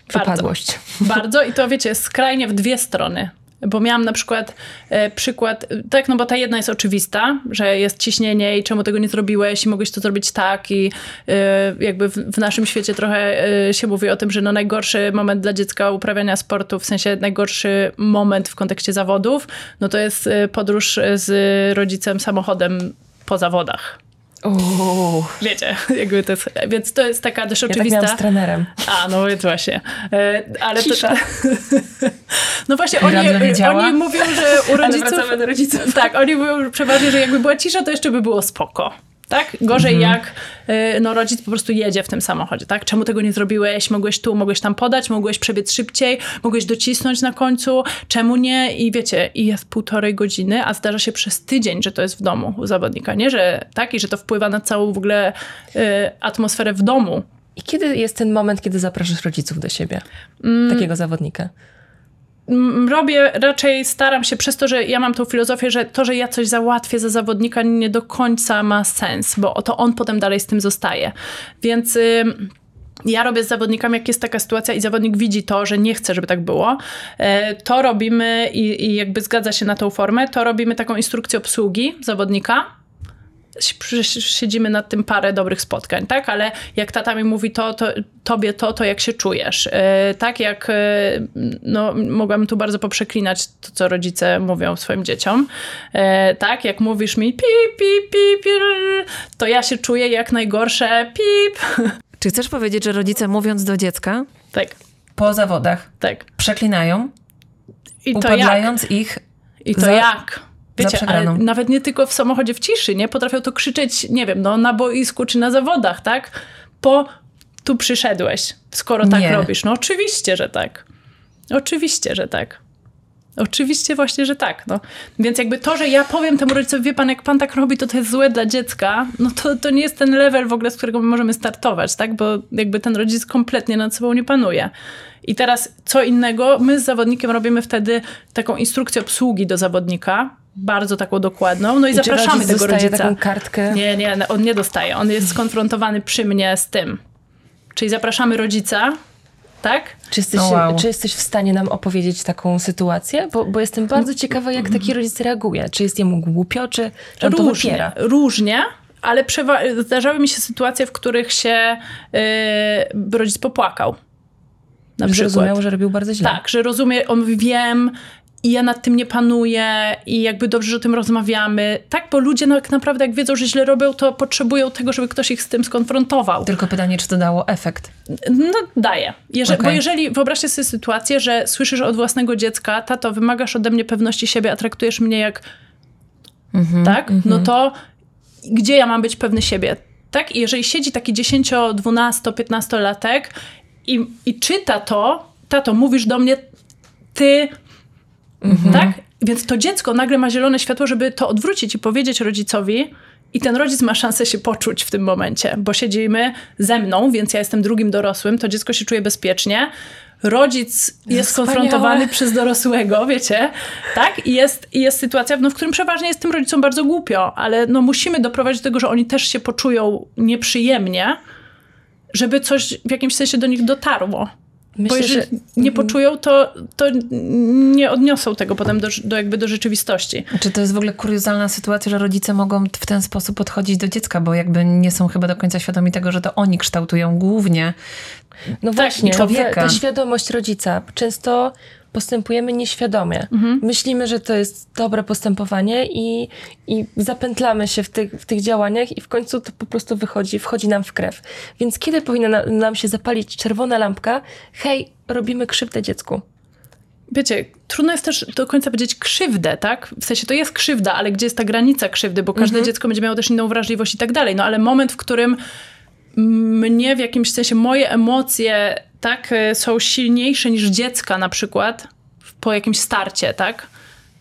S1: przypadłość?
S3: Bardzo i to wiecie, skrajnie w dwie strony. Bo miałam na przykład e, przykład, tak, no bo ta jedna jest oczywista, że jest ciśnienie i czemu tego nie zrobiłeś i mogłeś to zrobić tak i e, jakby w, w naszym świecie trochę e, się mówi o tym, że no najgorszy moment dla dziecka uprawiania sportu, w sensie najgorszy moment w kontekście zawodów, no to jest e, podróż z rodzicem samochodem po zawodach.
S1: Uuu,
S3: Wiecie, jakby to jest, więc to jest taka też
S1: ja tak
S3: oczywista.
S1: z trenerem.
S3: A, no więc właśnie. E, ale
S1: Cisza.
S3: To, no właśnie, oni, oni mówią, że u rodziców...
S1: wracamy do rodziców.
S3: Tak, oni mówią przeważnie, że jakby była cisza, to jeszcze by było spoko. Tak? Gorzej
S2: Mhm.
S3: jak y, no, rodzic po prostu jedzie w tym samochodzie, tak? Czemu tego nie zrobiłeś? Mogłeś tu, mogłeś tam podać, mogłeś przebiec szybciej, mogłeś docisnąć na końcu, czemu nie? I wiecie, i jest półtorej godziny, a zdarza się przez tydzień, że to jest w domu u zawodnika, nie? Że tak, i że to wpływa na całą w ogóle y, atmosferę w domu.
S1: I kiedy jest ten moment, kiedy zapraszasz rodziców do siebie?
S3: Mm.
S1: Takiego zawodnika.
S3: Robię, raczej staram się przez to, że ja mam tą filozofię, że to, że ja coś załatwię za zawodnika nie do końca ma sens, bo to on potem dalej z tym zostaje. Więc ym, ja robię z zawodnikami, jak jest taka sytuacja i zawodnik widzi to, że nie chce, żeby tak było, e, to robimy i, i jakby zgadza się na tą formę, to robimy taką instrukcję obsługi zawodnika, siedzimy nad tym parę dobrych spotkań, tak? Ale jak tata mi mówi to, to tobie to, to jak się czujesz? E, tak jak, e, no mogłabym tu bardzo poprzeklinać to, co rodzice mówią swoim dzieciom. E, tak, jak mówisz mi pip, pip, pip, to ja się czuję jak najgorsze pip.
S2: Czy chcesz powiedzieć, że rodzice mówiąc do dziecka
S3: tak,
S2: po zawodach
S3: tak.
S2: przeklinają,
S3: I to jak?
S2: ich
S3: I to
S2: za-
S3: jak? Wiecie, ale nawet nie tylko w samochodzie w ciszy, nie? Potrafią to krzyczeć, nie wiem, no na boisku czy na zawodach, tak? Po tu przyszedłeś, skoro tak
S2: Nie.
S3: robisz. No oczywiście, że tak. Oczywiście, że tak. Oczywiście właśnie, że tak. No. Więc jakby to, że ja powiem temu rodzicowi, wie pan, jak pan tak robi, to to jest złe dla dziecka, no to, to nie jest ten level w ogóle, z którego my możemy startować, tak? Bo jakby ten rodzic kompletnie nad sobą nie panuje. I teraz co innego, my z zawodnikiem robimy wtedy taką instrukcję obsługi do zawodnika, bardzo taką dokładną, no i,
S1: I
S3: zapraszamy
S1: rodzic
S3: tego rodzica.
S1: taką kartkę?
S3: Nie, nie, on nie dostaje. On jest skonfrontowany przy mnie z tym. Czyli zapraszamy rodzica, tak?
S1: Czy jesteś,
S2: Oh, wow.
S1: czy jesteś w stanie nam opowiedzieć taką sytuację? Bo, bo jestem bardzo ciekawa, jak taki rodzic reaguje. Czy jest jemu głupio, czy czy on to
S3: różnie,
S1: wypiera?
S3: różnie, ale zdarzały mi się sytuacje, w których się yy, rodzic popłakał. Na przykład.
S1: Zrozumiał, że robił bardzo źle.
S3: Tak, że rozumie, on wiem i ja nad tym nie panuję i jakby dobrze, że o tym rozmawiamy. Tak, bo ludzie no, jak naprawdę jak wiedzą, że źle robią, to potrzebują tego, żeby ktoś ich z tym skonfrontował.
S2: Tylko pytanie, czy to dało efekt.
S3: No daje. Jeże- Bo
S2: Okej.
S3: jeżeli, wyobraźcie sobie sytuację, że słyszysz od własnego dziecka, tato, wymagasz ode mnie pewności siebie, a traktujesz mnie jak tak? No to gdzie ja mam być pewny siebie? Tak? I jeżeli siedzi taki 10, 12, 15 latek i, i czyta to, tato, mówisz do mnie, ty, tak? Więc to dziecko nagle ma zielone światło, żeby to odwrócić i powiedzieć rodzicowi, i ten rodzic ma szansę się poczuć w tym momencie, bo siedzimy ze mną, więc ja jestem drugim dorosłym, to dziecko się czuje bezpiecznie. Rodzic jest
S1: wspaniałe.
S3: skonfrontowany przez dorosłego, wiecie, tak? I jest, jest sytuacja, no, w którym przeważnie jest tym rodzicom bardzo głupio, ale no, musimy doprowadzić do tego, że oni też się poczują nieprzyjemnie, żeby coś w jakimś sensie do nich dotarło. Bo
S1: Myślę,
S3: jeżeli
S1: że
S3: nie poczują, to, to nie odniosą tego potem do, do, jakby do rzeczywistości.
S2: Czy to jest w ogóle kuriozalna sytuacja, że rodzice mogą w ten sposób podchodzić do dziecka, bo jakby nie są chyba do końca świadomi tego, że to oni kształtują głównie
S1: No właśnie,
S2: człowieka.
S1: Ta, ta świadomość rodzica. Często postępujemy nieświadomie.
S3: Mhm.
S1: Myślimy, że to jest dobre postępowanie i, i zapętlamy się w tych, w tych działaniach i w końcu to po prostu wychodzi, wchodzi nam w krew. Więc kiedy powinna na, nam się zapalić czerwona lampka? Hej, robimy krzywdę dziecku.
S3: Wiecie, trudno jest też do końca powiedzieć krzywdę, tak? W sensie to jest krzywda, ale gdzie jest ta granica krzywdy, bo każde dziecko będzie miało też inną wrażliwość i tak dalej. No ale moment, w którym mnie w jakimś sensie moje emocje tak y, są silniejsze niż dziecka na przykład po jakimś starcie, tak?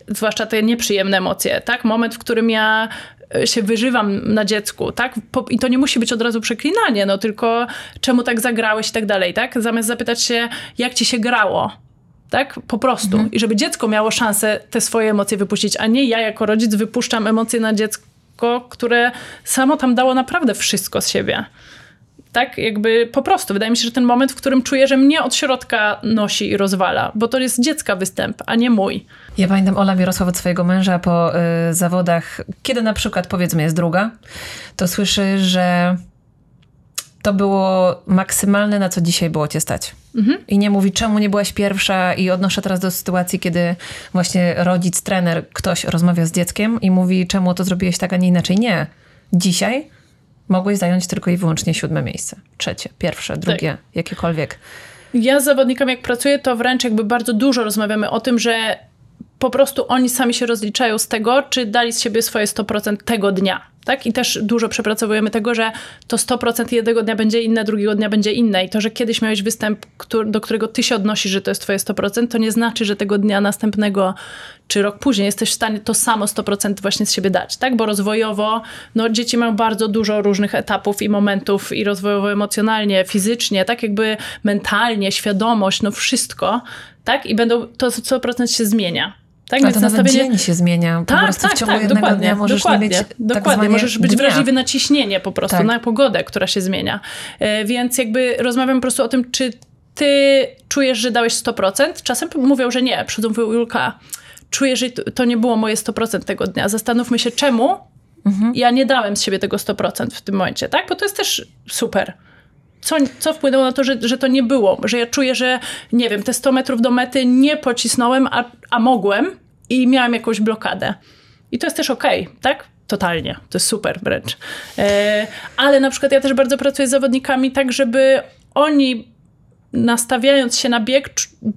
S3: Zwłaszcza te nieprzyjemne emocje, tak? Moment, w którym ja y, się wyżywam na dziecku, tak? I to nie musi być od razu przeklinanie, no tylko czemu tak zagrałeś i tak dalej, tak? Zamiast zapytać się, jak ci się grało, tak? Po prostu. I żeby dziecko miało szansę te swoje emocje wypuścić, a nie ja jako rodzic wypuszczam emocje na dziecko, które samo tam dało naprawdę wszystko z siebie. Tak, jakby po prostu. Wydaje mi się, że ten moment, w którym czuję, że mnie od środka nosi i rozwala, bo to jest dziecka występ, a nie mój.
S2: Ja pamiętam Ola Mirosław od swojego męża po y, zawodach, kiedy na przykład powiedzmy jest druga, to słyszy, że to było maksymalne, na co dzisiaj było cię stać. I nie mówi, czemu nie byłaś pierwsza i odnoszę teraz do sytuacji, kiedy właśnie rodzic, trener, ktoś rozmawia z dzieckiem i mówi, czemu to zrobiłeś tak, a nie inaczej. Nie. Dzisiaj mogłeś zająć tylko i wyłącznie siódme miejsce. Trzecie, pierwsze, drugie, jakiekolwiek.
S3: Ja z zawodnikami, jak pracuję, to wręcz jakby bardzo dużo rozmawiamy o tym, że po prostu oni sami się rozliczają z tego, czy dali z siebie swoje 100% tego dnia. Tak? I też dużo przepracowujemy tego, że to 100% jednego dnia będzie inne, drugiego dnia będzie inne. I to, że kiedyś miałeś występ, któr- do którego ty się odnosisz, że to jest twoje 100%, to nie znaczy, że tego dnia następnego czy rok później jesteś w stanie to samo 100% właśnie z siebie dać. Tak? Bo rozwojowo no, dzieci mają bardzo dużo różnych etapów i momentów i rozwojowo emocjonalnie, fizycznie, tak jakby mentalnie, świadomość, no wszystko. Tak? I będą, to 100% się zmienia. Tak?
S2: A to nawet dzień się zmienia. Po
S3: Tak,
S2: prostu
S3: tak,
S2: w ciągu
S3: tak,
S2: jednego
S3: dokładnie,
S2: dnia możesz
S3: dokładnie,
S2: nie mieć tak
S3: dokładnie.
S2: zwanie
S3: możesz być
S2: dnia.
S3: wrażliwy na ciśnienie po prostu,
S2: Tak.
S3: na pogodę, która się zmienia. E, więc jakby rozmawiam po prostu o tym, czy ty czujesz, że dałeś 100%. Czasem mówią, że nie. Przychodzą mówią, Julka, czuję, że to to nie było moje 100% tego dnia. Zastanówmy się, czemu
S2: Mhm.
S3: ja nie dałem z siebie tego 100% w tym momencie, tak? Bo to jest też super. Co, co wpłynęło na to, że, że to nie było? Że ja czuję, że nie wiem, te 100 metrów do mety nie pocisnąłem, a, a mogłem i miałem jakąś blokadę. I to jest też okej, tak? Totalnie. To jest super wręcz. E, ale na przykład ja też bardzo pracuję z zawodnikami tak, żeby oni nastawiając się na bieg,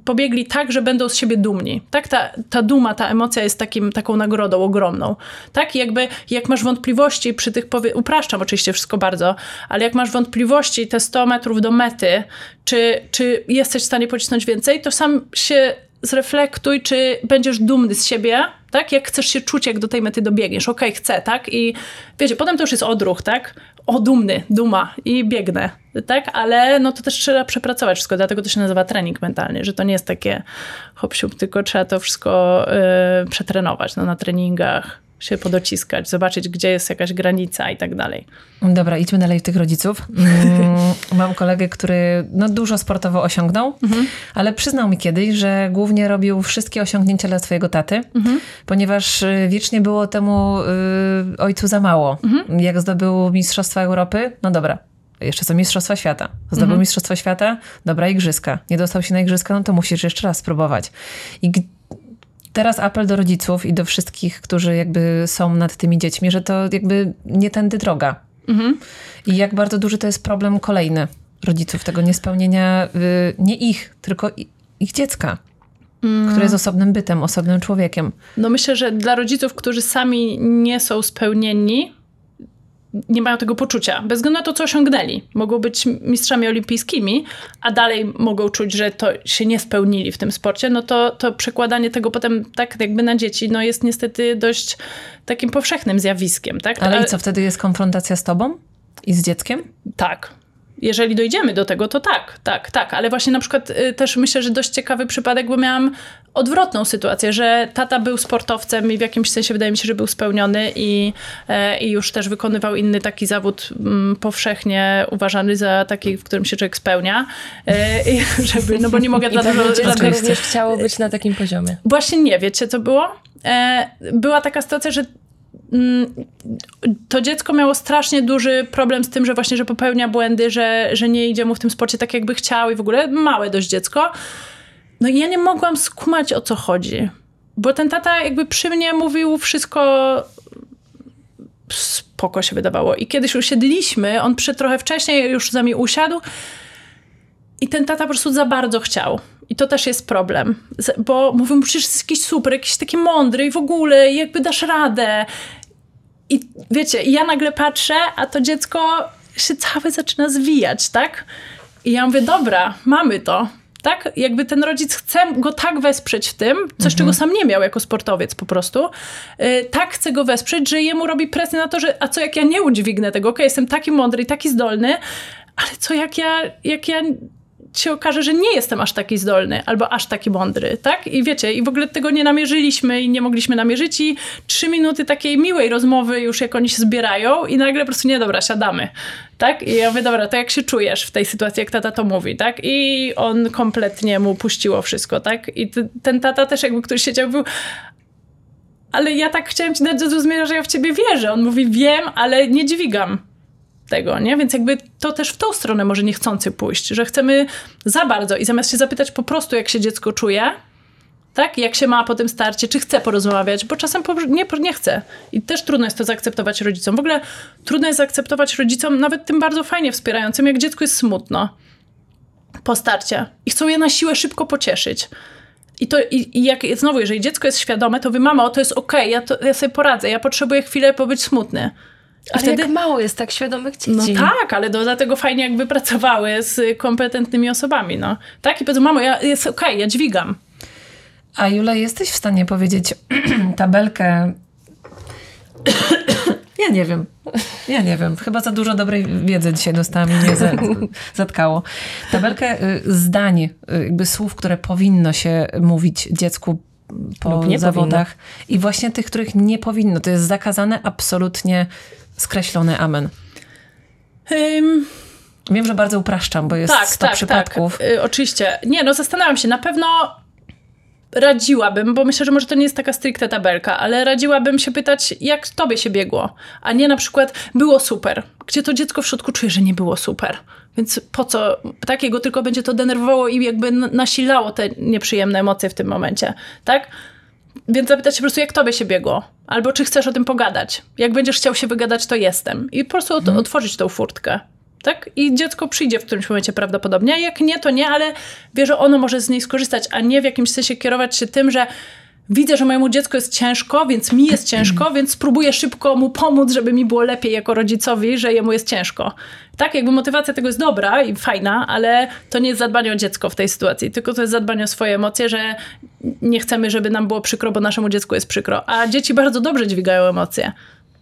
S3: pobiegli tak, że będą z siebie dumni. Tak, ta, ta duma, ta emocja jest takim, taką nagrodą ogromną. Tak, jakby jak masz wątpliwości przy tych, powie- upraszczam oczywiście wszystko bardzo, ale jak masz wątpliwości te 100 metrów do mety, czy, czy jesteś w stanie pocisnąć więcej, to sam się zreflektuj, czy będziesz dumny z siebie, tak? Jak chcesz się czuć, jak do tej mety dobiegniesz. Okej, okay, chcę, tak? I wiecie, potem to już jest odruch, tak? O, dumny, duma i biegnę, tak? Ale no to też trzeba przepracować wszystko, dlatego to się nazywa trening mentalny, że to nie jest takie hop tylko trzeba to wszystko yy, przetrenować no, na treningach się podociskać, zobaczyć, gdzie jest jakaś granica i tak dalej.
S2: Dobra, idźmy dalej w tych rodziców. Mm, mam kolegę, który no, dużo sportowo osiągnął, mhm. ale przyznał mi kiedyś, że głównie robił wszystkie osiągnięcia dla swojego taty, mhm. ponieważ y, wiecznie było temu y, ojcu za mało. Mhm. Jak zdobył Mistrzostwa Europy, no dobra, jeszcze co Mistrzostwa Świata. Zdobył mhm. Mistrzostwa Świata, dobra, Igrzyska. Nie dostał się na Igrzyska, no to musisz jeszcze raz spróbować. I teraz apel do rodziców i do wszystkich, którzy jakby są nad tymi dziećmi, że to jakby nie tędy droga. Mhm. I jak bardzo duży to jest problem kolejny rodziców, tego niespełnienia y, nie ich, tylko ich dziecka. Mm. Które jest osobnym bytem, osobnym człowiekiem.
S3: No myślę, że dla rodziców, którzy sami nie są spełnieni, nie mają tego poczucia, bez względu na to, co osiągnęli. Mogą być mistrzami olimpijskimi, a dalej mogą czuć, że to się nie spełnili w tym sporcie, no to, to przekładanie tego potem tak jakby na dzieci, no jest niestety dość takim powszechnym zjawiskiem. Tak?
S2: Ale i co, wtedy jest konfrontacja z tobą i z dzieckiem?
S3: Tak, jeżeli dojdziemy do tego, to tak, tak, tak. Ale właśnie na przykład y, też myślę, że dość ciekawy przypadek, bo miałam odwrotną sytuację, że tata był sportowcem i w jakimś sensie wydaje mi się, że był spełniony i, e, i już też wykonywał inny taki zawód mm, powszechnie uważany za taki, w którym się człowiek spełnia. E, żeby, no bo nie mogę
S1: dla dużo... dziecko również chciało być na takim poziomie.
S3: Właśnie nie, wiecie co było? E, była taka sytuacja, że to dziecko miało strasznie duży problem z tym, że właśnie, że popełnia błędy, że, że nie idzie mu w tym sporcie tak, jakby chciał i w ogóle małe dość dziecko. No i ja nie mogłam skumać, o co chodzi. Bo ten tata jakby przy mnie mówił wszystko spoko się wydawało. I kiedyś usiedliśmy, on przy trochę wcześniej już z nami usiadł i ten tata po prostu za bardzo chciał. I to też jest problem, bo mówią, przecież jesteś jakiś super, jakiś taki mądry i w ogóle jakby dasz radę. I wiecie, ja nagle patrzę, a to dziecko się całe zaczyna zwijać, tak? I ja mówię, dobra, mamy to. Tak? Jakby ten rodzic chce go tak wesprzeć w tym, coś mhm. czego sam nie miał jako sportowiec po prostu. Yy, tak chce go wesprzeć, że jemu robi presję na to, że a co jak ja nie udźwignę tego, okay, jestem taki mądry i taki zdolny, ale co jak ja, jak ja się okaże, że nie jestem aż taki zdolny albo aż taki mądry, tak? I wiecie, i w ogóle tego nie namierzyliśmy i nie mogliśmy namierzyć i trzy minuty takiej miłej rozmowy już jak oni się zbierają i nagle po prostu nie, dobra, siadamy, tak? I ja mówię, dobra, to jak się czujesz w tej sytuacji, jak tata to mówi, tak? I on kompletnie mu puściło wszystko, tak? I ten tata też jakby, który siedział, był ale ja tak chciałem ci dać do zrozumienia, że ja w ciebie wierzę. On mówi, wiem, ale nie dźwigam tego, nie? Więc jakby to też w tą stronę może niechcący pójść, że chcemy za bardzo i zamiast się zapytać po prostu, jak się dziecko czuje, tak? Jak się ma po tym starcie, czy chce porozmawiać, bo czasem nie, nie chce. I też trudno jest to zaakceptować rodzicom. W ogóle trudno jest zaakceptować rodzicom, nawet tym bardzo fajnie wspierającym, jak dziecko jest smutno po starcie i chcą je na siłę szybko pocieszyć. I, to, i, i jak znowu, jeżeli dziecko jest świadome, to wy, mamo, to jest okej, okay, ja, ja sobie poradzę, ja potrzebuję chwilę pobyć smutny.
S1: A wtedy jak mało jest tak świadomych dzieci.
S3: No tak, ale do, dlatego fajnie jakby pracowały z kompetentnymi osobami, no. Tak, i powiedzą, mamo, ja, jest okej, okay, ja dźwigam.
S2: A Jula, jesteś w stanie powiedzieć tabelkę... ja nie wiem. Ja nie wiem. Chyba za dużo dobrej wiedzy dzisiaj dostałam i mnie zatkało. Tabelkę y, zdań, y, jakby słów, które powinno się mówić dziecku po zawodach. Powinno. I właśnie tych, których nie powinno. To jest zakazane absolutnie skreślony amen. Um, Wiem, że bardzo upraszczam, bo jest tak, 100 tak, przypadków. Tak,
S3: y, oczywiście. Nie, no zastanawiam się. Na pewno radziłabym, bo myślę, że może to nie jest taka stricte tabelka, ale radziłabym się pytać, jak tobie się biegło, a nie na przykład było super, gdzie to dziecko w środku czuje, że nie było super. Więc po co takiego, tylko będzie to denerwowało i jakby nasilało te nieprzyjemne emocje w tym momencie, tak? Więc zapytać się po prostu, jak tobie się biegło. Albo czy chcesz o tym pogadać. Jak będziesz chciał się wygadać, to jestem. I po prostu hmm. otworzyć tą furtkę. tak? I dziecko przyjdzie w którymś momencie prawdopodobnie, a jak nie, to nie, ale wie, że ono może z niej skorzystać, a nie w jakimś sensie kierować się tym, że widzę, że mojemu dziecku jest ciężko, więc mi jest ciężko, więc spróbuję szybko mu pomóc, żeby mi było lepiej jako rodzicowi, że jemu jest ciężko. Tak, jakby motywacja tego jest dobra i fajna, ale to nie jest zadbanie o dziecko w tej sytuacji, tylko to jest zadbanie o swoje emocje, że nie chcemy, żeby nam było przykro, bo naszemu dziecku jest przykro. A dzieci bardzo dobrze dźwigają emocje.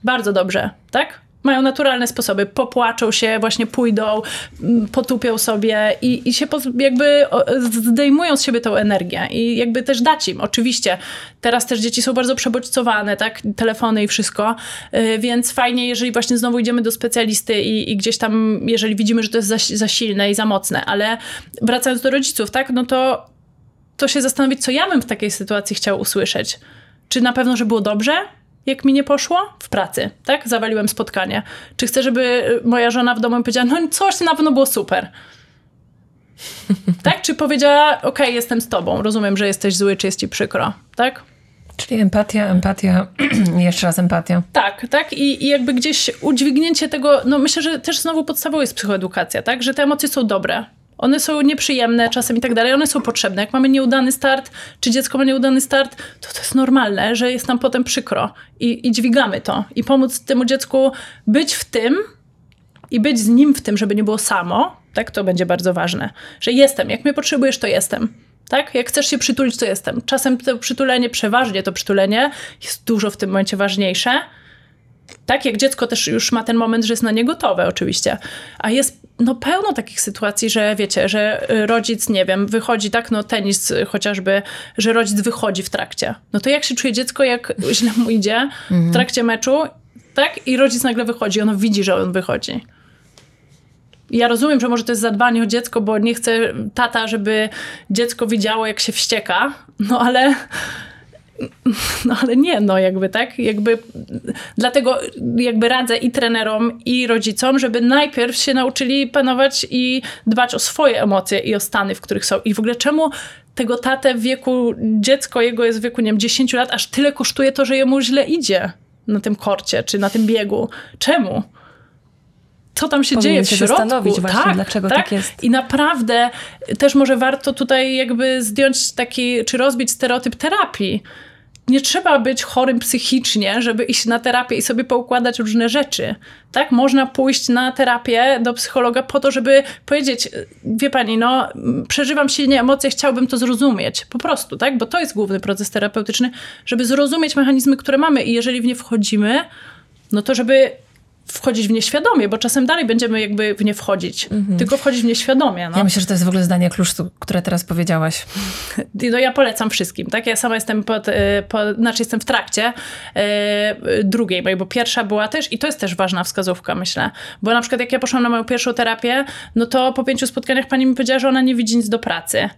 S3: Bardzo dobrze, tak? Mają naturalne sposoby. Popłaczą się, właśnie pójdą, mm, potupią sobie i, i się jakby zdejmują z siebie tą energię i jakby też dać im. Oczywiście teraz też dzieci są bardzo przebodźcowane, tak? Telefony i wszystko, y, więc fajnie, jeżeli właśnie znowu idziemy do specjalisty i, i gdzieś tam, jeżeli widzimy, że to jest za, za silne i za mocne, ale wracając do rodziców, tak? No to, to się zastanowić, co ja bym w takiej sytuacji chciał usłyszeć. Czy na pewno, że było dobrze? Jak mi nie poszło? W pracy, tak? Zawaliłem spotkanie. Czy chcę, żeby moja żona w domu powiedziała, no coś na pewno było super. tak? Czy powiedziała, okej, okay, jestem z tobą, rozumiem, że jesteś zły, czy jest ci przykro, tak?
S2: Czyli empatia, empatia, jeszcze raz empatia.
S3: Tak, tak. I, I, jakby gdzieś udźwignięcie tego, no myślę, że też znowu podstawą jest psychoedukacja, tak? Że te emocje są dobre. One są nieprzyjemne czasem i tak dalej, one są potrzebne. Jak mamy nieudany start, czy dziecko ma nieudany start, to to jest normalne, że jest nam potem przykro i, i dźwigamy to. I pomóc temu dziecku być w tym i być z nim w tym, żeby nie było samo, tak, to będzie bardzo ważne. Że jestem, jak mnie potrzebujesz, to jestem. Tak? Jak chcesz się przytulić, to jestem. Czasem to przytulenie, przeważnie to przytulenie jest dużo w tym momencie ważniejsze, tak, jak dziecko też już ma ten moment, że jest na nie gotowe, oczywiście. A jest no, pełno takich sytuacji, że wiecie, że rodzic, nie wiem, wychodzi, tak, no tenis chociażby, że rodzic wychodzi w trakcie. No to jak się czuje dziecko, jak źle mu idzie w trakcie meczu, tak, i rodzic nagle wychodzi, ono widzi, że on wychodzi. Ja rozumiem, że może to jest zadbanie o dziecko, bo nie chce tata, żeby dziecko widziało, jak się wścieka, no ale no ale nie, no jakby tak, jakby dlatego jakby radzę i trenerom i rodzicom, żeby najpierw się nauczyli panować i dbać o swoje emocje i o stany, w których są. I w ogóle czemu tego tatę w wieku, dziecko jego jest w wieku, nie wiem, 10 lat, aż tyle kosztuje to, że jemu źle idzie na tym korcie, czy na tym biegu. Czemu? Co tam się
S1: Powinien
S3: dzieje w
S1: się
S3: środku.
S1: zastanowić właśnie, tak, dlaczego tak? tak jest.
S3: I naprawdę też może warto tutaj jakby zdjąć taki, czy rozbić stereotyp terapii nie trzeba być chorym psychicznie, żeby iść na terapię i sobie poukładać różne rzeczy. Tak, można pójść na terapię do psychologa po to, żeby powiedzieć, wie pani, no, przeżywam silnie emocje, chciałbym to zrozumieć. Po prostu, tak? Bo to jest główny proces terapeutyczny, żeby zrozumieć mechanizmy, które mamy i jeżeli w nie wchodzimy, no to żeby wchodzić w nieświadomie, bo czasem dalej będziemy jakby w nie wchodzić, mhm. tylko wchodzić w nieświadomie. No.
S2: Ja myślę, że to jest w ogóle zdanie klucz, które teraz powiedziałaś.
S3: No ja polecam wszystkim, tak? Ja sama jestem pod, e, po, znaczy jestem w trakcie e, drugiej mojej, bo pierwsza była też i to jest też ważna wskazówka, myślę, bo na przykład jak ja poszłam na moją pierwszą terapię, no to po pięciu spotkaniach pani mi powiedziała, że ona nie widzi nic do pracy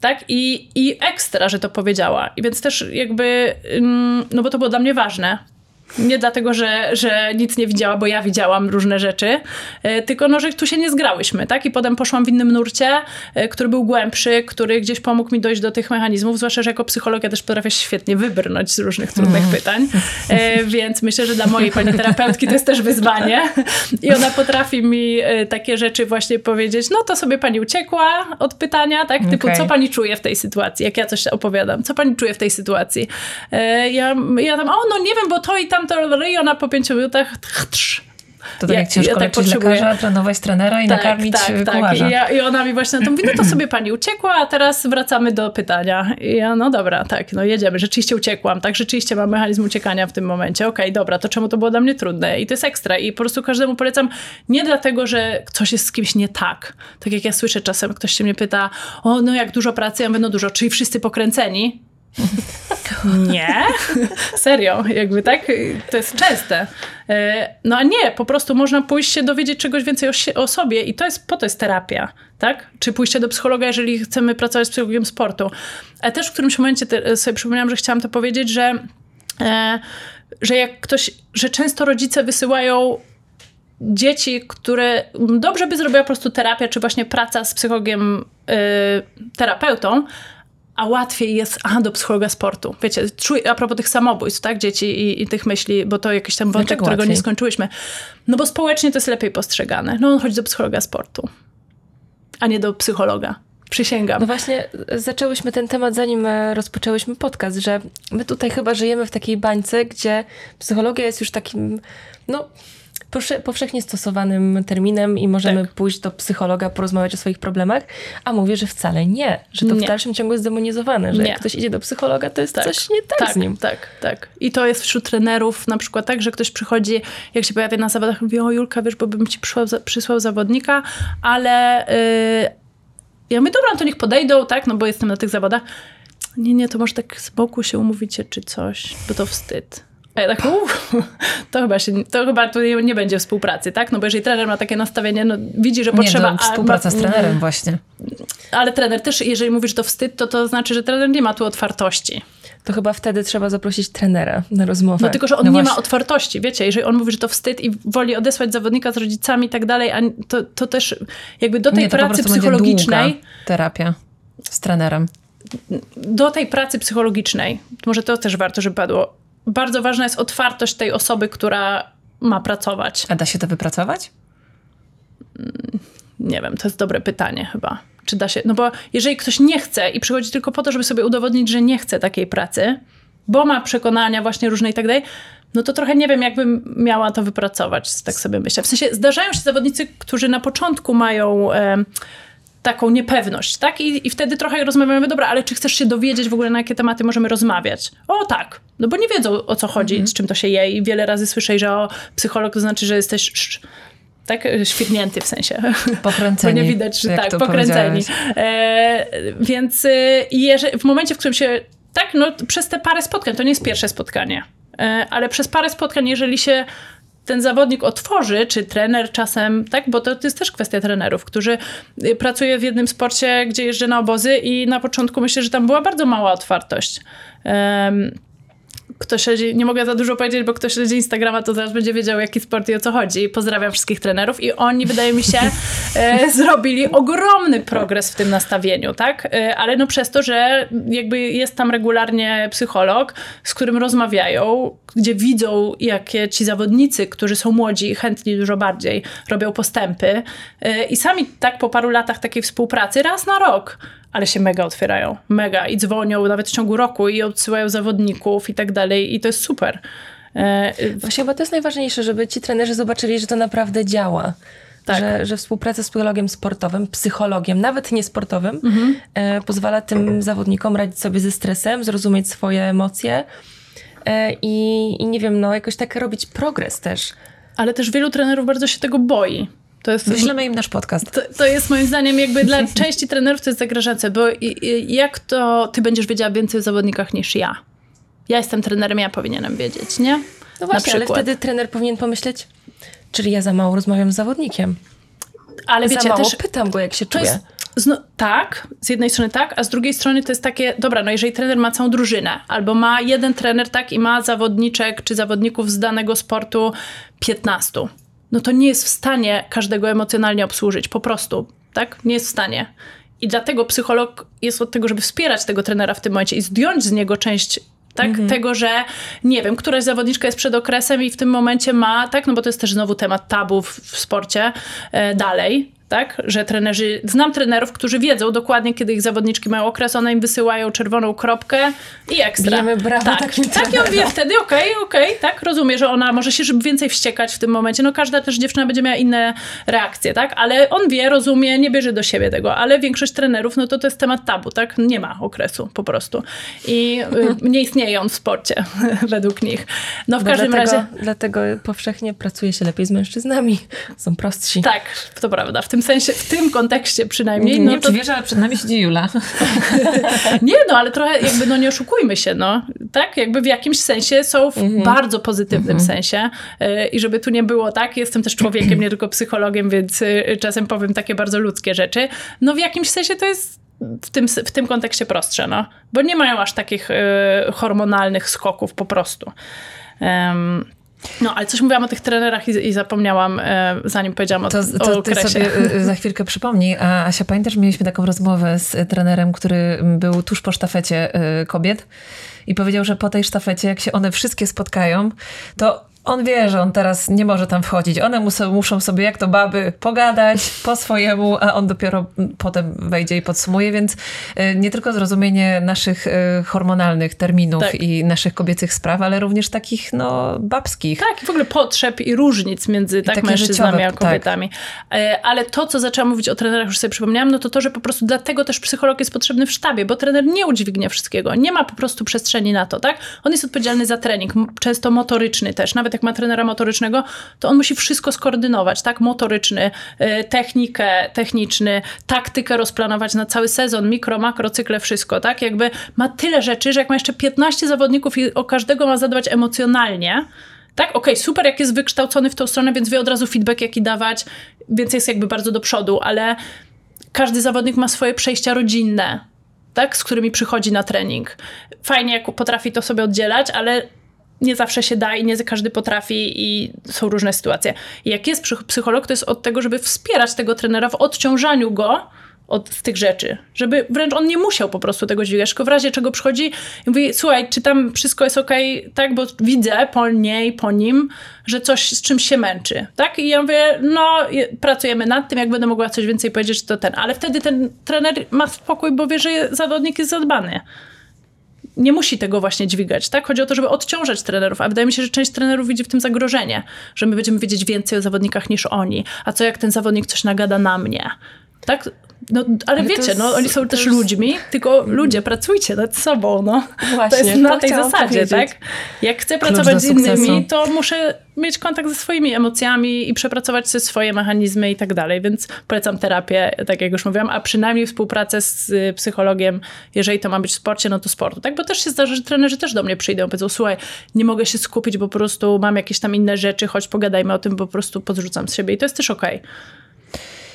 S3: tak? I, I ekstra, że to powiedziała. I więc też jakby, mm, no bo to było dla mnie ważne, nie dlatego, że, że nic nie widziała, bo ja widziałam różne rzeczy, e, tylko no, że tu się nie zgrałyśmy, tak? I potem poszłam w innym nurcie, e, który był głębszy, który gdzieś pomógł mi dojść do tych mechanizmów, zwłaszcza, że jako psychologia też potrafię świetnie wybrnąć z różnych trudnych mm. pytań, e, więc myślę, że dla mojej pani terapeutki to jest też wyzwanie i ona potrafi mi takie rzeczy właśnie powiedzieć, no to sobie pani uciekła od pytania, tak? Typu, okay. co pani czuje w tej sytuacji, jak ja coś opowiadam, co pani czuje w tej sytuacji? Ja, ja tam, o no nie wiem, bo to i tam to i ona po pięciu minutach
S2: to tak ja, jak ciężko ja tak leczyć lekarza, trenować trenera i tak, nakarmić tak, tak.
S3: I, ja, I ona mi właśnie na to mówi, no to sobie pani uciekła, a teraz wracamy do pytania. I ja, no dobra, tak, no jedziemy. Rzeczywiście uciekłam, tak, rzeczywiście mam mechanizm uciekania w tym momencie. Okej, okay, dobra, to czemu to było dla mnie trudne? I to jest ekstra. I po prostu każdemu polecam, nie dlatego, że coś jest z kimś nie tak. Tak jak ja słyszę czasem, ktoś się mnie pyta, o, no jak dużo pracy? Ja mówię, no dużo. Czyli wszyscy pokręceni? Nie? Serio, jakby tak? To jest częste. E, no a nie, po prostu można pójść się dowiedzieć czegoś więcej o, o, sobie i to jest, po to jest terapia, tak? Czy pójście do psychologa, jeżeli chcemy pracować z psychologiem sportu. A też w którymś momencie te, sobie przypomniałam, że chciałam to powiedzieć, że, e, że jak ktoś, że często rodzice wysyłają dzieci, które dobrze by zrobiła po prostu terapia, czy właśnie praca z psychologiem, y, terapeutą, a łatwiej jest, aha, do psychologa sportu. Wiecie, czuj, a propos tych samobójstw, tak, dzieci i, i tych myśli, bo to jakiś tam wątek, którego nie
S2: łatwiej?
S3: skończyłyśmy. No bo społecznie to jest lepiej postrzegane. No on chodzi do psychologa sportu, a nie do psychologa. Przysięgam.
S1: No właśnie, zaczęłyśmy ten temat, zanim e, rozpoczęłyśmy podcast, że my tutaj chyba żyjemy w takiej bańce, gdzie psychologia jest już takim, no, powszechnie stosowanym terminem i możemy
S3: Tak.
S1: pójść do psychologa, porozmawiać o swoich problemach, a mówię, że wcale nie, że to w
S3: Nie.
S1: dalszym ciągu jest demonizowane, że
S3: Nie.
S1: jak ktoś idzie do psychologa, to jest
S3: Tak,
S1: coś nie tak,
S3: tak,
S1: z nim.
S3: Tak, tak. I to jest wśród trenerów na przykład tak, że ktoś przychodzi, jak się pojawia na zawodach, mówi, o Julka, wiesz, bo bym ci przysłał, przysłał zawodnika, ale yy, ja mówię, dobra, no to niech podejdą, tak, no bo jestem na tych zawodach. Nie, nie, to może tak z boku się umówicie czy coś, bo to wstyd. A ja tak, uff, to chyba, się, to chyba tu nie, będzie współpracy, tak? No bo jeżeli trener ma takie nastawienie, no widzi, że potrzeba...
S2: nie,
S3: a-
S2: współpraca z trenerem właśnie.
S3: Ale trener też, jeżeli mówisz, że to wstyd, to to znaczy, że trener nie ma tu otwartości.
S1: To chyba wtedy trzeba zaprosić trenera na rozmowę.
S3: No tylko, że on
S2: No
S3: nie ma otwartości, wiecie, jeżeli on mówi, że to wstyd i woli odesłać zawodnika z rodzicami i tak dalej, a to, to też jakby do tej
S2: nie, to po
S3: pracy psychologicznej,
S2: długa terapia z trenerem.
S3: do tej pracy psychologicznej, może to też warto, żeby padło, bardzo ważna jest otwartość tej osoby, która ma pracować.
S2: A da się to wypracować?
S3: Nie wiem, to jest dobre pytanie chyba. Czy da się, no bo jeżeli ktoś nie chce i przychodzi tylko po to, żeby sobie udowodnić, że nie chce takiej pracy, bo ma przekonania właśnie różne i tak dalej, no to trochę nie wiem, jakbym miała to wypracować, tak sobie myślę. W sensie zdarzają się zawodnicy, którzy na początku mają taką niepewność, tak? I, I wtedy trochę rozmawiamy, dobra, ale czy chcesz się dowiedzieć w ogóle, na jakie tematy możemy rozmawiać? O tak, no bo nie wiedzą, o co chodzi, z czym to się je i wiele razy słyszę, że o, psycholog to znaczy, że jesteś... tak, świrnięty w sensie.
S2: Pokręceni,
S3: Bo nie widać, że tak, pokręceni. E, więc jeżeli, w momencie, w którym się. Tak, no przez te parę spotkań, to nie jest pierwsze spotkanie, e, ale przez parę spotkań, jeżeli się ten zawodnik otworzy, czy trener czasem, tak, bo to, to jest też kwestia trenerów, którzy y, pracują w jednym sporcie, gdzie jeżdżę na obozy i na początku myślę, że tam była bardzo mała otwartość. Em, kto śledzi, nie mogę za dużo powiedzieć, bo kto śledzi Instagrama, to zaraz będzie wiedział, jaki sport i o co chodzi. Pozdrawiam wszystkich trenerów i oni, wydaje mi się, e, zrobili ogromny progres w tym nastawieniu, tak? E, ale no przez to, że jakby jest tam regularnie psycholog, z którym rozmawiają, gdzie widzą, jakie ci zawodnicy, którzy są młodzi i chętni dużo bardziej, robią postępy. E, I sami tak po paru latach takiej współpracy, raz na rok, ale się mega otwierają, mega i dzwonią nawet w ciągu roku i odsyłają zawodników i tak dalej i to jest super. E,
S1: Właśnie chyba to jest najważniejsze, żeby ci trenerzy zobaczyli, że to naprawdę działa.
S3: Tak.
S1: Że, że współpraca z psychologiem sportowym, psychologiem, nawet niesportowym, e, pozwala tym zawodnikom radzić sobie ze stresem, zrozumieć swoje emocje e, i, i nie wiem, no jakoś tak robić progres też.
S3: ale też wielu trenerów bardzo się tego boi. To jest,
S2: Wyślemy im nasz podcast.
S3: to, to jest moim zdaniem jakby dla części trenerów to jest zagrażające, bo jak to ty będziesz wiedziała więcej o zawodnikach niż ja? Ja jestem trenerem, ja powinienem wiedzieć, nie?
S1: No właśnie, ale wtedy trener powinien pomyśleć, czyli ja za mało rozmawiam z zawodnikiem.
S3: Ale
S1: za
S3: wiecie,
S1: mało
S3: też
S1: pytam go, jak się czuje.
S3: jest, zno, tak, z jednej strony tak, a z drugiej strony to jest takie, dobra, no jeżeli trener ma całą drużynę, albo ma jeden trener, tak, i ma zawodniczek czy zawodników z danego sportu 15, no to nie jest w stanie każdego emocjonalnie obsłużyć, po prostu, tak, nie jest w stanie. I dlatego psycholog jest od tego, żeby wspierać tego trenera w tym momencie i zdjąć z niego część tak? Tego, że nie wiem, któraś zawodniczka jest przed okresem i w tym momencie ma, tak? No bo to jest też znowu temat tabu w, w sporcie e, dalej, tak? Że trenerzy, znam trenerów, którzy wiedzą dokładnie, kiedy ich zawodniczki mają okres, one im wysyłają czerwoną kropkę i ekstra.
S1: Bijemy brawo
S3: tak,
S1: takim
S3: tak, ja mówię wtedy, okej, okej, tak, rozumiem, że ona może się żeby więcej wściekać w tym momencie, no każda też dziewczyna będzie miała inne reakcje, tak, ale on wie, rozumie, nie bierze do siebie tego, ale większość trenerów, no to to jest temat tabu, tak, nie ma okresu po prostu i y, nie istnieje on w sporcie, według nich. No w
S1: Bo
S3: każdym
S1: dlatego,
S3: razie...
S1: Dlatego powszechnie pracuje się lepiej z mężczyznami. Są prostsi.
S3: Tak, to prawda. W tym sensie, w tym kontekście przynajmniej.
S2: nie
S3: No
S2: wiem,
S3: to,
S2: czy wiesz, ale przed nami siedzi Jula.
S3: nie, no ale trochę jakby, no nie oszukujmy się, no. Tak, jakby w jakimś sensie są w
S2: Mhm.
S3: bardzo pozytywnym sensie. Y, I żeby tu nie było tak, jestem też człowiekiem, nie tylko psychologiem, więc y, czasem powiem takie bardzo ludzkie rzeczy. No w jakimś sensie to jest w tym, w tym kontekście prostsze, no. Bo nie mają aż takich y, hormonalnych skoków po prostu. Em, No, ale coś mówiłam o tych trenerach i, i zapomniałam, e, zanim powiedziałam o,
S2: To,
S3: o
S2: to ty
S3: okresie.
S2: sobie y, za chwilkę przypomnij. A Asia, pamiętasz, mieliśmy taką rozmowę z y, trenerem, który był tuż po sztafecie y, kobiet i powiedział, że po tej sztafecie, jak się one wszystkie spotkają, to on wie, że on teraz nie może tam wchodzić. One muszą, muszą sobie, jak to baby, pogadać po swojemu, a on dopiero potem wejdzie i podsumuje, więc y, nie tylko zrozumienie naszych y, hormonalnych terminów
S3: Tak.
S2: i naszych kobiecych spraw, ale również takich, no, babskich.
S3: Tak, i w ogóle potrzeb i różnic między tak, mężczyznami
S2: życiowe,
S3: a kobietami. E, Ale to, co zaczęłam mówić o trenerach, już sobie przypomniałam, no to to, że po prostu dlatego też psycholog jest potrzebny w sztabie, bo trener nie udźwignie wszystkiego. Nie ma po prostu przestrzeni na to, tak? On jest odpowiedzialny za trening, często motoryczny też. Nawet jak ma trenera motorycznego, to on musi wszystko skoordynować, tak? Motoryczny, e, technikę, techniczny, taktykę rozplanować na cały sezon, mikro, makro, cykle, wszystko, tak? Jakby ma tyle rzeczy, że jak ma jeszcze 15 zawodników i o każdego ma zadbać emocjonalnie, tak, okej, super, jak jest wykształcony w tą stronę, więc wie od razu feedback, jaki dawać, więc jest jakby bardzo do przodu, ale każdy zawodnik ma swoje przejścia rodzinne, tak, z którymi przychodzi na trening. Fajnie, jak potrafi to sobie oddzielać, ale nie zawsze się da i nie każdy potrafi i są różne sytuacje. Jak jest psych- psycholog, to jest od tego, żeby wspierać tego trenera w odciążaniu go od tych rzeczy. Żeby wręcz on nie musiał po prostu tego dźwigać, tylko w razie czego przychodzi i mówi, słuchaj, czy tam wszystko jest okej, tak, bo widzę po niej, po nim, że coś z czymś się męczy, tak? I ja mówię, no, je- pracujemy nad tym, jak będę mogła coś więcej powiedzieć, to ten. Ale wtedy ten trener ma spokój, bo wie, że zawodnik jest zadbany nie musi tego właśnie dźwigać, tak? Chodzi o to, żeby odciążać trenerów, a wydaje mi się, że część trenerów widzi w tym zagrożenie, że my będziemy wiedzieć więcej o zawodnikach niż oni. A co jak ten zawodnik coś nagada na mnie? Tak? No, ale,
S1: Ale
S3: wiecie,
S1: jest-
S3: no, oni są też
S1: jest-
S3: ludźmi, tylko ludzie, pracujcie nad sobą, no.
S1: Właśnie,
S3: to jest na
S1: to
S3: tej zasadzie,
S1: powiedzieć.
S3: tak? Jak chcę
S2: Klucz
S3: pracować z innymi, to muszę mieć kontakt ze swoimi emocjami i przepracować sobie swoje mechanizmy i tak dalej, więc polecam terapię, tak jak już mówiłam, a przynajmniej współpracę z y, psychologiem, jeżeli to ma być w sporcie, no to sportu, tak? Bo też się zdarza, że trenerzy też do mnie przyjdą i powiedzą, słuchaj, nie mogę się skupić, bo po prostu mam jakieś tam inne rzeczy, choć pogadajmy o tym, bo po prostu podrzucam z siebie i to jest też okej.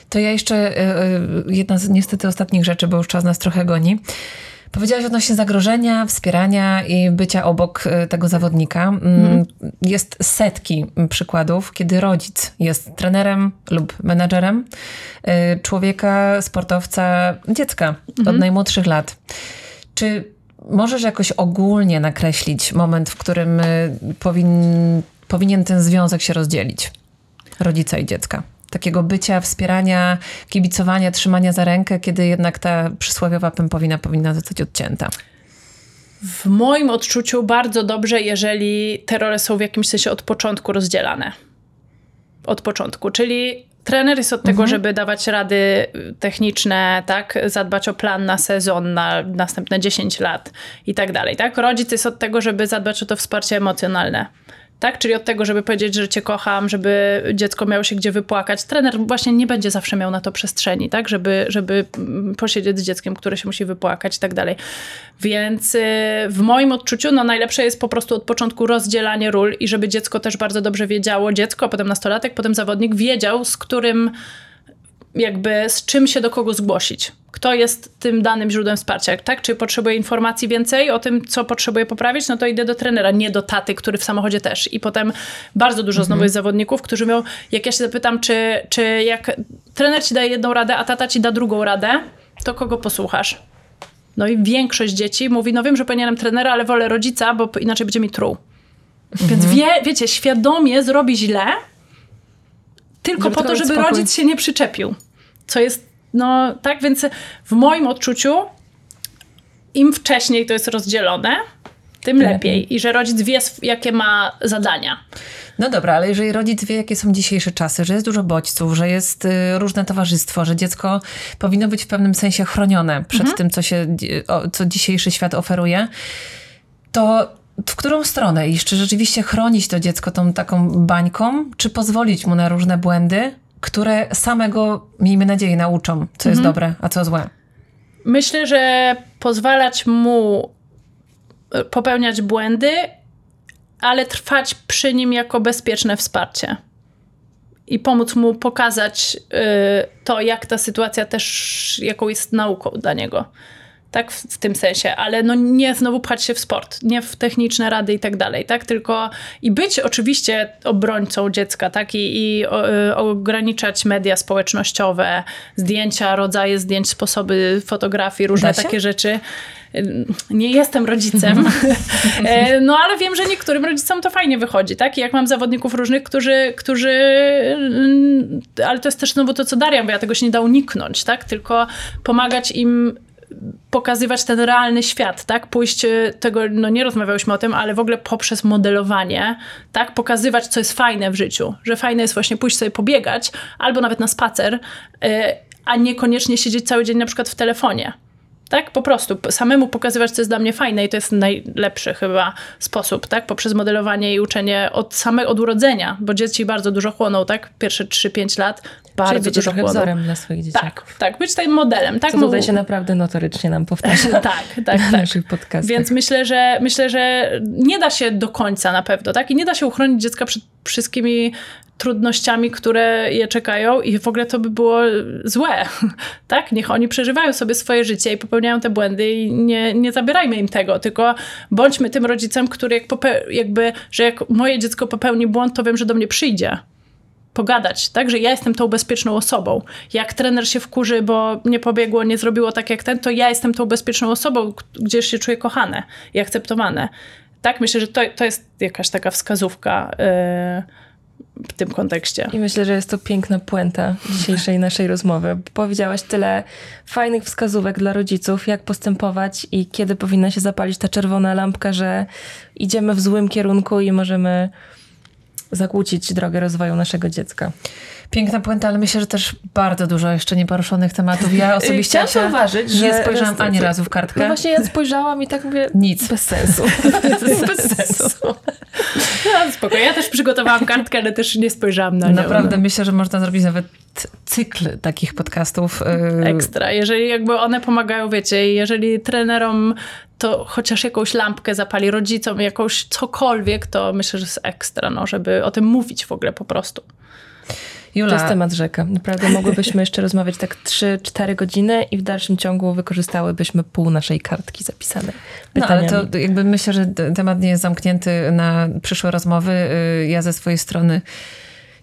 S2: To ja jeszcze, y, y, jedna z niestety ostatnich rzeczy, bo już czas nas trochę goni. Powiedziałaś odnośnie zagrożenia, wspierania i bycia obok y, tego zawodnika. Mm, Jest setki przykładów, kiedy rodzic jest trenerem lub menadżerem człowieka, sportowca, dziecka od najmłodszych lat. Czy możesz jakoś ogólnie nakreślić moment, w którym powin, powinien ten związek się rozdzielić? Rodzica i dziecka. Takiego bycia, wspierania, kibicowania, trzymania za rękę, kiedy jednak ta przysłowiowa pępowina powinna zostać odcięta.
S3: W moim odczuciu bardzo dobrze, jeżeli te role są w jakimś sensie od początku rozdzielane. Od początku, czyli trener jest od tego, żeby dawać rady techniczne, tak, zadbać o plan na sezon, na następne 10 lat i tak dalej, tak. Rodzic jest od tego, żeby zadbać o to wsparcie emocjonalne. Tak, czyli od tego, żeby powiedzieć, że cię kocham, żeby dziecko miało się gdzie wypłakać. Trener właśnie nie będzie zawsze miał na to przestrzeni, tak, żeby, żeby mm, posiedzieć z dzieckiem, które się musi wypłakać i tak dalej. Więc y, w moim odczuciu no, najlepsze jest po prostu od początku rozdzielanie ról i żeby dziecko też bardzo dobrze wiedziało, dziecko, potem nastolatek, potem zawodnik wiedział, z którym jakby z czym się do kogo zgłosić. Kto jest tym danym źródłem wsparcia, tak? Czy potrzebuje informacji więcej o tym, co potrzebuje poprawić, no to idę do trenera, nie do taty, który w samochodzie też. I potem bardzo dużo znowu jest zawodników, którzy mówią, jak ja się zapytam, czy, czy jak trener ci daje jedną radę, a tata ci da drugą radę, to kogo posłuchasz? No i większość dzieci mówi, no wiem, że powinienem trenera, ale wolę rodzica, bo inaczej będzie mi truł. Więc wie, wiecie, świadomie zrobi źle, tylko
S1: Żeby
S3: po to, żeby
S1: spokój.
S3: rodzic się nie przyczepił. Co jest, no tak, więc w moim odczuciu im wcześniej to jest rozdzielone, tym lepiej. I że rodzic wie, jakie ma zadania.
S2: No dobra, ale jeżeli rodzic wie, jakie są dzisiejsze czasy, że jest dużo bodźców, że jest y, różne towarzystwo, że dziecko powinno być w pewnym sensie chronione przed tym, co, się, o, co dzisiejszy świat oferuje, to w którą stronę iść? Czy rzeczywiście chronić to dziecko tą taką bańką, czy pozwolić mu na różne błędy, które samego, miejmy nadzieję, nauczą, co jest dobre, a co złe?
S3: Myślę, że pozwalać mu e, popełniać błędy, ale trwać przy nim jako bezpieczne wsparcie. I pomóc mu pokazać y, to, jak ta sytuacja też, jaką jest nauką dla niego. Tak, w, w, tym sensie, ale no nie znowu pchać się w sport, nie w techniczne rady i tak dalej, tak, tylko i być oczywiście obrońcą dziecka, tak, i, i o, y, ograniczać media społecznościowe, zdjęcia, rodzaje zdjęć, sposoby fotografii, różne takie rzeczy. Nie jestem rodzicem, e, no ale wiem, że niektórym rodzicom to fajnie wychodzi, tak? I jak mam zawodników różnych, którzy, którzy mm, ale to jest też znowu to, co Daria, bo ja tego się nie da uniknąć, tak? Tylko pomagać im pokazywać ten realny świat, tak? Pójść e, tego, no nie rozmawiałyśmy o tym, ale w ogóle poprzez modelowanie, tak? Pokazywać, co jest fajne w życiu. Że fajne jest właśnie pójść sobie pobiegać, albo nawet na spacer, e, a niekoniecznie siedzieć cały dzień na przykład w telefonie. Tak, po prostu samemu pokazywać, co jest dla mnie fajne i to jest najlepszy chyba sposób, tak? Poprzez modelowanie i uczenie od samego od urodzenia, bo dzieci bardzo dużo chłoną, tak? Pierwsze 3-5 lat bardzo
S1: Czyli
S3: dużo chłoną.
S1: wzorem dla swoich dzieciaków.
S3: Tak, tak, być tym modelem, tak?
S1: Co tutaj się naprawdę notorycznie nam powtarza.
S3: tak, tak,
S1: w
S3: tak.
S1: naszych podcastach.
S3: Więc myślę, że myślę, że nie da się do końca na pewno, tak? I nie da się uchronić dziecka przed wszystkimi trudnościami, które je czekają i w ogóle to by było złe, tak? Niech oni przeżywają sobie swoje życie i popełniają te błędy i nie, nie zabierajmy im tego, tylko bądźmy tym rodzicem, który jak jakby, że jak moje dziecko popełni błąd, to wiem, że do mnie przyjdzie pogadać, tak? Że ja jestem tą bezpieczną osobą. Jak trener się wkurzy, bo nie pobiegło, nie zrobiło tak jak ten, to ja jestem tą bezpieczną osobą, gdzieś się czuję kochane i akceptowane. Tak, myślę, że to, to jest jakaś taka wskazówka yy, w tym kontekście.
S1: I myślę, że jest to piękna puenta dzisiejszej naszej rozmowy. Powiedziałaś tyle fajnych wskazówek dla rodziców, jak postępować i kiedy powinna się zapalić ta czerwona lampka, że idziemy w złym kierunku i możemy zakłócić drogę rozwoju naszego dziecka.
S2: Piękna puenta, ale myślę, że też bardzo dużo jeszcze nieporuszonych tematów. Ja osobiście
S1: Chciałam zauważyć,
S2: nie
S1: że
S2: spojrzałam ani razu w kartkę.
S1: No właśnie ja spojrzałam i tak mówię,
S2: nic.
S1: Bez sensu. bez sensu.
S3: No, spoko. Ja też przygotowałam kartkę, ale też nie spojrzałam na nią.
S2: Naprawdę myślę, że można zrobić nawet cykl takich podcastów.
S3: Ekstra. Jeżeli jakby one pomagają, wiecie, jeżeli trenerom to chociaż jakąś lampkę zapali, rodzicom jakąś cokolwiek, to myślę, że jest ekstra, no, żeby o tym mówić w ogóle po prostu.
S1: Jula. To jest temat rzeka. Naprawdę mogłybyśmy jeszcze rozmawiać tak 3-4 godziny i w dalszym ciągu wykorzystałybyśmy pół naszej kartki zapisanej. Pytaniami.
S2: No ale to jakby myślę, że temat nie jest zamknięty na przyszłe rozmowy. Ja ze swojej strony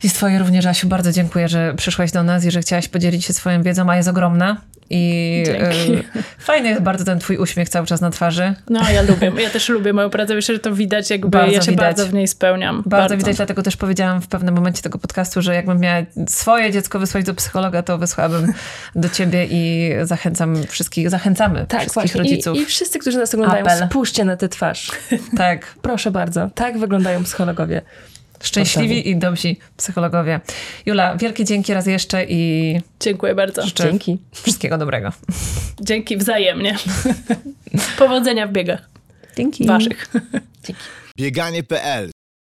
S2: i z twojej również, Asiu, bardzo dziękuję, że przyszłaś do nas i że chciałaś podzielić się swoją wiedzą, a jest ogromna. I
S3: Dzięki.
S2: fajny jest bardzo ten twój uśmiech cały czas na twarzy.
S3: No, ja lubię. Ja też lubię moją pracę. Myślę, że to widać, jakby bardzo ja się widać. bardzo w niej spełniam.
S2: Bardzo, bardzo, widać, dlatego też powiedziałam w pewnym momencie tego podcastu, że jakbym miała swoje dziecko wysłać do psychologa, to wysłałabym do ciebie i zachęcam wszystkich, zachęcamy tak, wszystkich właśnie. rodziców.
S1: I, I, wszyscy, którzy nas oglądają, Apel. spójrzcie na tę twarz.
S2: tak.
S1: Proszę bardzo. Tak wyglądają psychologowie.
S2: Szczęśliwi i dobrzy psychologowie. Jula, wielkie dzięki raz jeszcze i.
S3: Dziękuję bardzo.
S1: Dzięki.
S2: Wszystkiego dobrego.
S3: Dzięki wzajemnie. Powodzenia w biegach.
S2: Dzięki.
S3: Waszych.
S1: Dzięki.
S4: Bieganie.pl